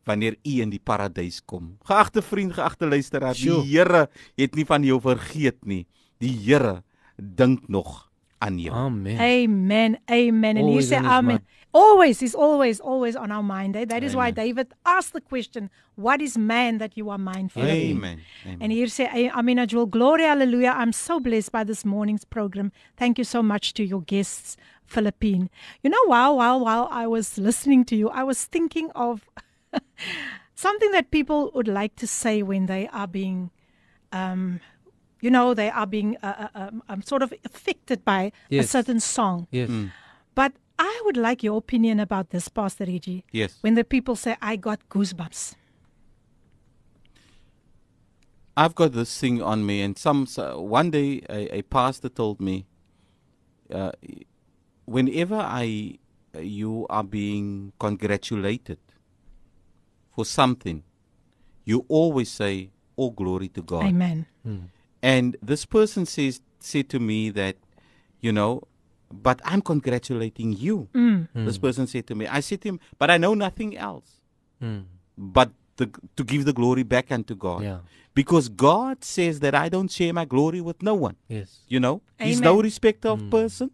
wanneer u in die paradys kom. Geagte vriend, geagte luisteraar, die Here het nie van jou vergeet nie. Die Here dink nog aan jou. Amen. Amen. Amen. En hier sê amen. Always is always always on our mind. Eh? That is amen. why David asked the question, what is man that you are mindful of? Amen. amen. And here say Amina Jewel, glory hallelujah. I'm so blessed by this morning's program. Thank you so much to your guests, Philippine. You know, while while while I was listening to you, I was thinking of something that people would like to say when they are being um you know they are being uh, uh, um, um, sort of affected by yes. a certain song. Yes. Mm. But I would like your opinion about this, Pastor Reggie. Yes. When the people say, I got goosebumps. I've got this thing on me, and some one day a, a, pastor told me, uh, whenever I uh, you are being congratulated for something, you always say, "All glory to God." Amen. Hmm. And this person says said to me that, you know, but I'm congratulating you. Mm. This person said to me. I said to him, but I know nothing else. Mm. But the, to give the glory back unto God. Yeah. Because God says that I don't share my glory with no one. Yes. You know, Amen. He's no respecter of mm. person.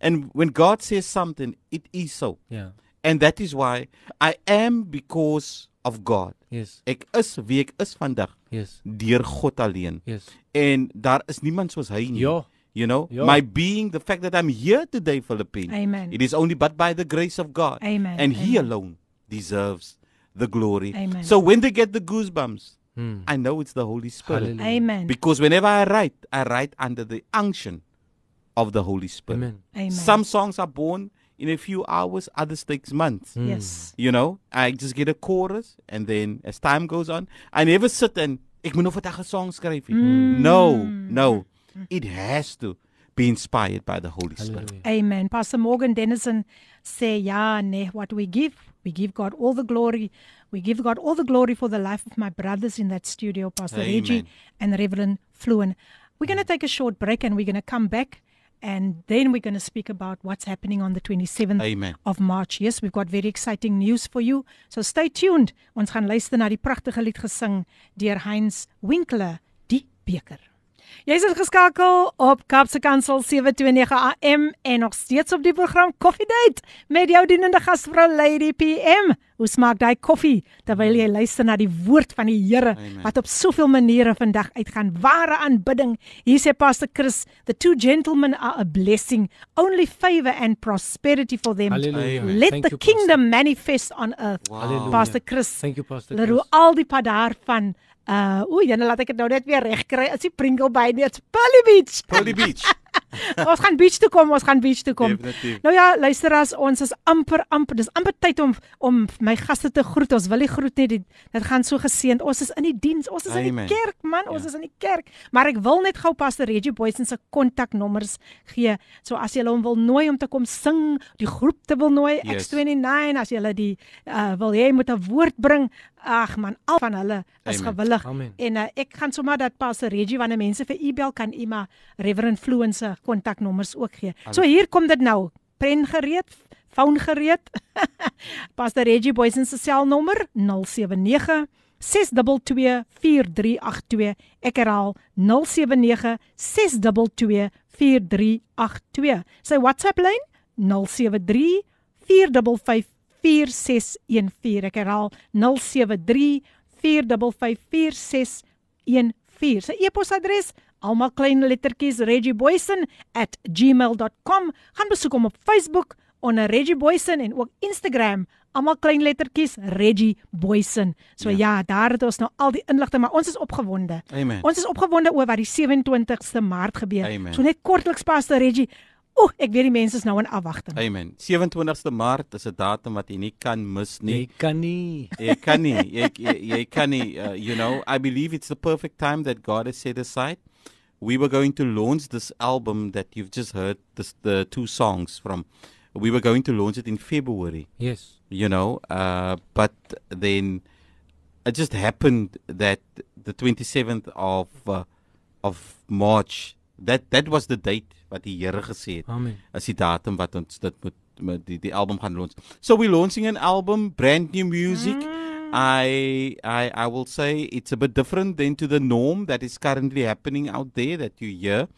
And when God says something, it is so. Yeah. And that is why I am because of God. Yes. Ek is wie ek is vandag. Yes. Deur God alleen. Yes. En daar is niemand soos hy nie. Ja. You know, Ja. my being, the fact that I'm here today, Philippine, Amen. it is only but by the grace of God. Amen. And He alone deserves the glory. Amen. So when they get the goosebumps, Hmm. I know it's the Holy Spirit. Hallelujah. Amen. Because whenever I write, I write under the unction of the Holy Spirit. Amen. Amen. Some songs are born in a few hours, others takes months. Hmm. Yes. You know, I just get a chorus and then as time goes on, I never sit and ek moet nou vandag 'n song skryf. nie. Mm. No, no. It has to be inspired by the Holy Spirit. Hallelujah. Amen. Pastor Morgan Dennison say, yeah, nee, what we give, we give God all the glory. We give God all the glory for the life of my brothers in that studio, Pastor Amen. Reggie and Reverend Fluen. We're going to take a short break and we're going to come back and then we're going to speak about what's happening on the 27th Amen. of March. Yes, we've got very exciting news for you. So stay tuned. Ons gaan luister na die pragtige lied gesing deur Heinz Winkler, Die Beker. Jy is geskakel op Kapse Kansel 729 AM en nog steeds op die program Coffee Date met jou dienende gasvrou Lady PM. Hoe smaak daai koffie terwyl jy luister na die woord van die Here wat op soveel maniere vandag uitgaan. Ware aanbidding. Hier sê Pastor Chris, the two gentlemen are a blessing, only favor and prosperity for them. Hallelujah. Let Thank the you, Pastor. kingdom manifest on earth. Hallelujah. Pastor Chris. Thank you Pastor. Chris. al die pad daarvan. Uh oei, dan laat ek dit nou net weer reg kry. Is die Pringle by net Pearly Beach. Pearly Beach. ons gaan beach toe kom, ons gaan beach toe kom. Definitief. Nou ja, luisteraars, ons is amper amper dis amper tyd om om my gaste te groet. Ons wil nie groet nie. Dit dit gaan so geseënd. Ons is in die diens. Ons is in Amen. die kerk, man. Ons Ja. is in die kerk. Maar ek wil net gou Pastor Reggie Boysen se kontaknommers gee. So as jy hom wil nooi om te kom sing, die groep te wil nooi, Yes. X29, as jy hulle die uh wil hê moet 'n woord bring. Ag man, al van hulle is Amen. gewillig. Amen. En uh, ek gaan sommer dat Pastor Reggie wanneer mense vir e-bel kan u maar Reverend Floen se kontaknommers ook gee. So hier kom dit nou. Pen gereed, foon gereed. Pastor Reggie Boysen se selnommer 079 622 4382. Ek herhaal 079 622 4382. Sy WhatsApp lyn 073 455 4614. Ek herhaal 073 455 4614. Sy e-posadres almal klein lettertjies reggieboysen@gmail.com. Gaan besoek hom op Facebook onder Reggie Boysen en ook Instagram almal klein lettertjies Reggie Boysen. So ja. Ja. daar het ons nou al die inligting, maar ons is opgewonde. Amen. Ons is opgewonde oor wat die 27ste Maart gebeur. Amen. So net kortliks Pastor Reggie. Oeh, ek weet die mense is nou in afwagting. Amen. 27ste Maart is 'n datum wat jy nie kan mis Jy nie. kan nie. Jy kan nie. Jy jy, jy kan nie. Uh, you know, I believe it's the perfect time that God has set aside. We were going to launch this album that you've just heard, this, the two songs from. We were going to launch it in February. Yes. you know uh, but then it just happened that the 27th of uh, of March that that was the date wat die Here gesê het Amen. as die datum wat ons dit moet met die die album gaan launch so we're launching an album brand new music I I I will say it's a bit different than to the norm that is currently happening out there that you hear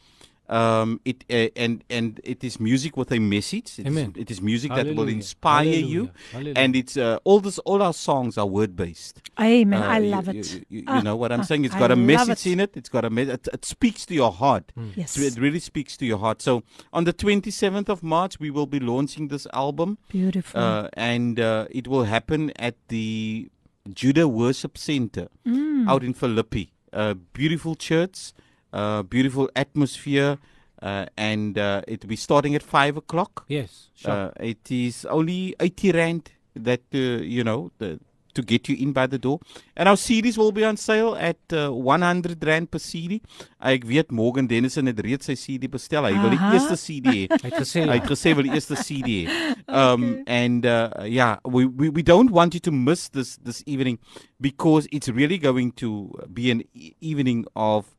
um it uh, and and it is music with a message it, Amen. it is music that will Hallelujah. inspire you Hallelujah. Hallelujah. and it's uh, all this all our songs are word based Amen. Uh, I you- love you, it. you, you, Ah, know what i'm ah, saying It's I got a message it. in it it's got a me- it, it speaks to your heart Yes. It really speaks to your heart so on the 27th of march we will be launching this album Beautiful. uh, and uh, it will happen at the Judah Worship Center Mm. out in Philippi. Uh, beautiful church, uh, beautiful atmosphere, uh, and uh, it will be starting at five o'clock. Yes. Sure. Uh, it is only 80 rand that uh, you know the, to get you in by the door. And our CDs will be on sale at uh, 100 rand per CD. I ek weet Morgan Dennison het reeds sy CD bestel. Hy wil die eerste CD hê. Hy het gesê Hy het gesê wil die eerste CD hê. Um and uh, yeah, we, we we don't want you to miss this this evening because it's really going to be an e- evening of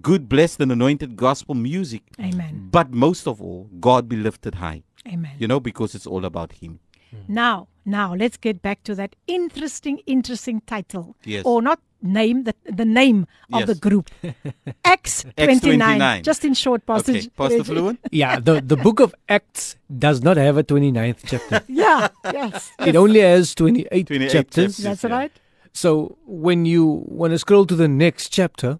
good blessed and anointed gospel music. Amen. But most of all, God be lifted high. Amen. You know because it's all about him. Hmm. Now, now let's get back to that interesting, interesting title. Yes. Or not name the the name yes. of the group X29 just in short pastor okay. pastor fluent yeah the the book of acts does not have a 29th chapter yeah yes it only has 28, 28 chapters. chapters that's yeah. right so when you want to scroll to the next chapter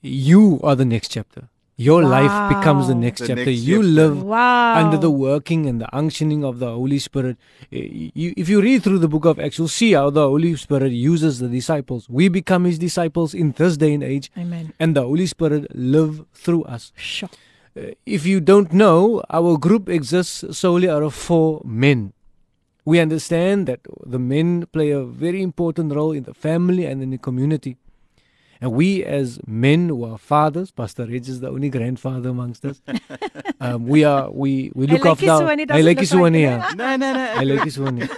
you are the next chapter your wow. life becomes the next the chapter. Next you chapter. live wow. under the working and the unctioning of the Holy Spirit. If you read through the book of Acts, you'll see how the Holy Spirit uses the disciples. We become His disciples in this day and age. Amen. And the Holy Spirit live through us. Sure. Uh, if you don't know, our group exists solely out of four men. We understand that the men play a very important role in the family and in the community. And we, as men who are fathers, Pastor Reg is the only grandfather amongst us. um, we are we we look after. I like this one here. No, no, no. I like this one.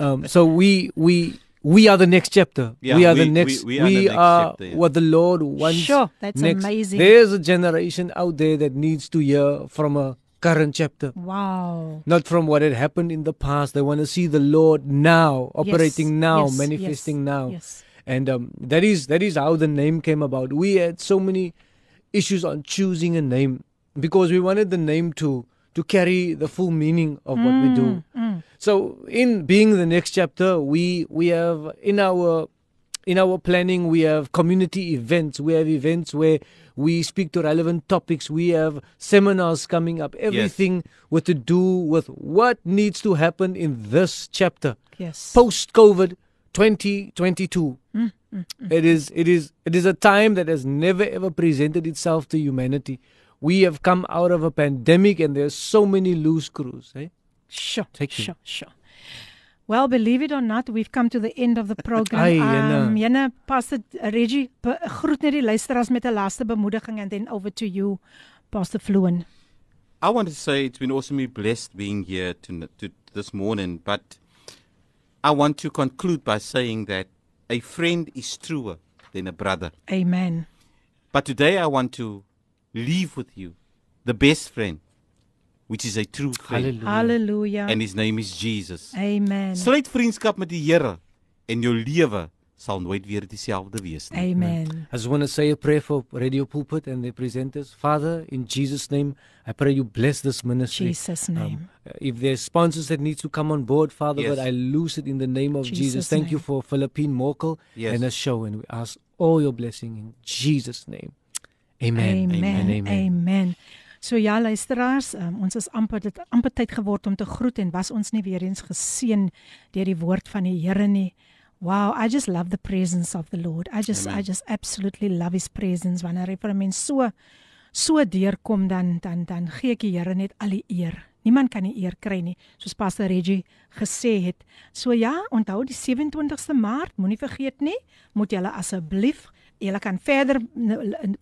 Um, so we we we are the next chapter. Yeah, we are we, the next. We, we are, we next are chapter, yeah. what the Lord wants. Sure, that's next. amazing. There's a generation out there that needs to hear from a current chapter. Wow. Not from what had happened in the past. They want to see the Lord now, operating yes, now, yes, manifesting yes, now. Yes and um, that is that is how the name came about. We had so many issues on choosing a name because we wanted the name to to carry the full meaning of what mm, we do. Mm, mm. So in being the next chapter, we we have in our in our planning we have community events. We have events where we speak to relevant topics. We have seminars coming up. Everything yes. with to do with what needs to happen in this chapter. Yes. Post COVID 2022. Mm, mm, mm. It is it is it is a time that has never ever presented itself to humanity. We have come out of a pandemic and there's so many loose screws, eh? Sure. Take sure, sure. Well, believe it or not, we've come to the end of the program. Ai, um, Jenne, Pastor Reggie, groet net die luisteraars met 'n laaste bemoediging and then over to you, Pastor Fluin. I want to say it's been awesomely blessed being here to, to this morning, but I want to conclude by saying that a friend is truer than a brother. Amen. But today I want to leave with you the best friend, which is a true friend. Hallelujah. Hallelujah. And his name is Jesus. Amen. Sluit vriendskap met die Here en jou lewe sal nooit weer dieselfde wees nie. Amen. I just want to say a prayer for Radio Pulpit and the presenters. Father, in Jesus name, I pray you bless this ministry. Jesus name. Um, if there's sponsors that need to come on board, Father, yes. but I loose it in the name of Jesus. Jesus. Thank name. you for Philippine Morkel yes. and a show and we ask all your blessing in Jesus name. Amen. Amen. Amen. Amen. Amen. So ja luisteraars, um, ons is amper dit amper tyd geword om te groet en was ons nie weer eens geseën deur die woord van die Here nie. Wow, I just love the presence of the Lord. I just Amen. I just absolutely love his presence wanneer hy vir 'n mens so so deurkom dan dan dan gee ek die Here net al die eer. Niemand kan die eer kry nie, soos Pastor Reggie gesê het. So ja, onthou die 27ste Maart, moenie vergeet nie, moet julle asseblief Julle kan verder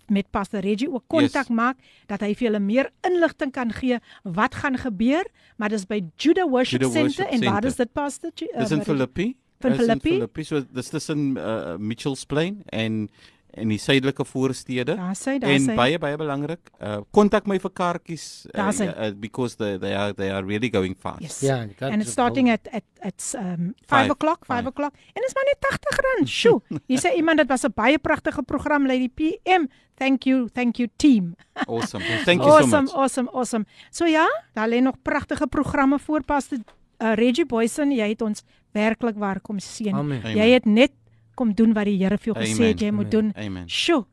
met Pastor Reggie ook kontak yes. maak dat hy vir julle meer inligting kan gee wat gaan gebeur, maar dis by Judah Worship Judah Center Worship en waar is dit Pastor? Uh, dis in Philippi van Philippi. Philippi so dis tussen uh, Mitchells Plain en en die suidelike voorstede. Daar daar sê. En baie baie belangrik, uh kontak my vir kaartjies uh, uh, because they they are they are really going fast. Yes. Yeah, and it's starting at at at um 5 o'clock, 5 o'clock. En is maar net 80 rand. Sjoe. Hier sê iemand dit was 'n baie pragtige program Lady PM. Thank you, thank you team. Awesome. Thank you awesome, so much. Awesome, awesome, awesome. So ja, daar lê nog pragtige programme voor pas te uh, Reggie Boyson, jy het ons werklik waar kom seën. Jy het net kom doen wat die Here vir jou gesê het jy moet doen. Amen. Sjoe.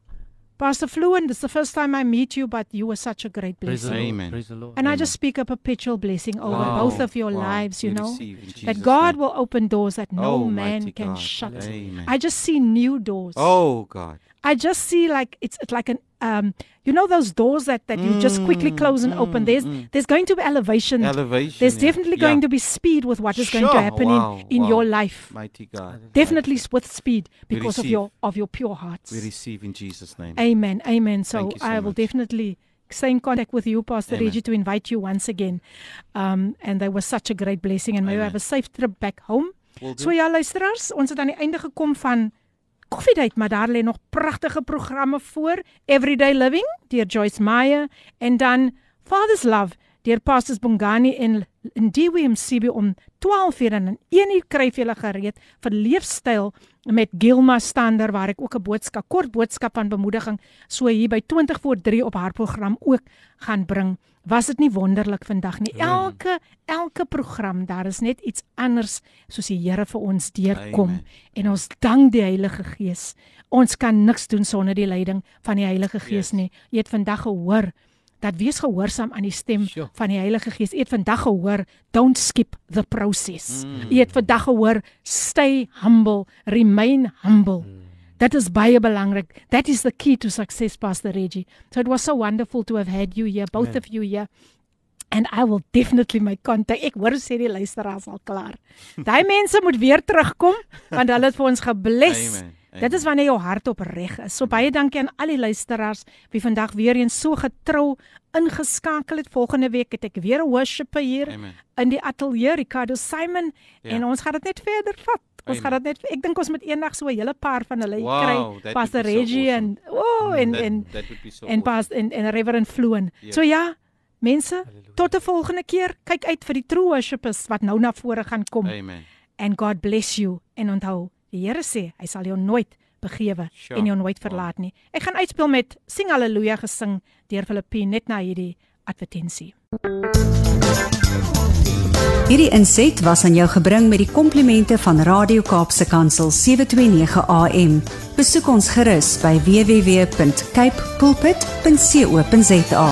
Pastor Fluent, this is the first time I meet you, but you were such a great blessing. Praise Amen. Praise the Lord. And Amen. I just speak a perpetual blessing over wow. both of your wow. lives, you we know, that God name. will open doors that no oh, man can God. shut. Amen. I just see new doors. Oh, God. I just see like it's, it's like an um you know those doors that that you mm, just quickly mm, close and mm, open there's mm. there's going to be elevation. Elevation there's yeah. definitely going yeah. to be speed with what is sure. going to happen wow, in in wow. your life. Mighty god. Definitely with speed because of your of your pure hearts. We receive in jesus name. Amen amen. So, so i will much. definitely stay in contact with you pastor Reggie to invite you once again. Um and there was such a great blessing and may you have a safe trip back home. So ja luisteraars ons het aan die einde gekom van koffiedייט, maar daar lê nog pragtige programme voor. Everyday Living deur Joyce Meyer en dan Father's Love deur Pastors Bongani en Ndiwe Msibi om 12:00 en 1:00 kry jy hulle gereed vir leefstyl met Gilma Stander waar ek ook 'n boodskap, kort boodskap van bemoediging so hier by 20 voor 3 op haar program ook gaan bring. Was dit nie wonderlik vandag nie? Elke elke program, daar is net iets anders soos die Here vir ons deurkom Amen. en ons dank die Heilige Gees. Ons kan niks doen sonder die leiding van die Heilige Gees yes. nie. Jy het vandag gehoor dat wees gehoorsaam aan die stem sure. van die Heilige Gees. Jy het vandag gehoor, don't skip the process. Mm. Jy het vandag gehoor, stay humble, remain humble. Mm. That is baie belangrik. That is the key to success Pastor Reggie. So it was so wonderful to have had you here, both Amen. of you here. And I will definitely my contact. Ek hoor sê die luisteraars al klaar. Daai mense moet weer terugkom want hulle het vir ons gebless. Amen. Dit is wanneer jou hart opreg is. So baie dankie aan al die luisteraars wie vandag weer eens so getrou ingeskakel het. Volgende week het ek weer 'n worshipper hier Amen. in die ateljee Ricardo Simon ja. en ons gaan dit net verder vat. Ons Amen. gaan dit net ek dink ons moet eendag so 'n hele paar van hulle wow, kry. Pastor Reggie so awesome. en oh en en so en pas en en Reverend Floon. Yeah. Ja. So ja, mense, Halleluja. tot 'n volgende keer. Kyk uit vir die true worshipers wat nou na vore gaan kom. Amen. And God bless you en onthou Die Here sê hy sal jou nooit begewe sure. en jou nooit verlaat nie. Ek gaan uitspeel met Sing Halleluja gesing deur Filippine net na hierdie advertensie. Hierdie inset was aan jou gebring met die komplimente van Radio Kaapse Kansel 729 AM. Besoek ons gerus by www.cape pulpit.co.za.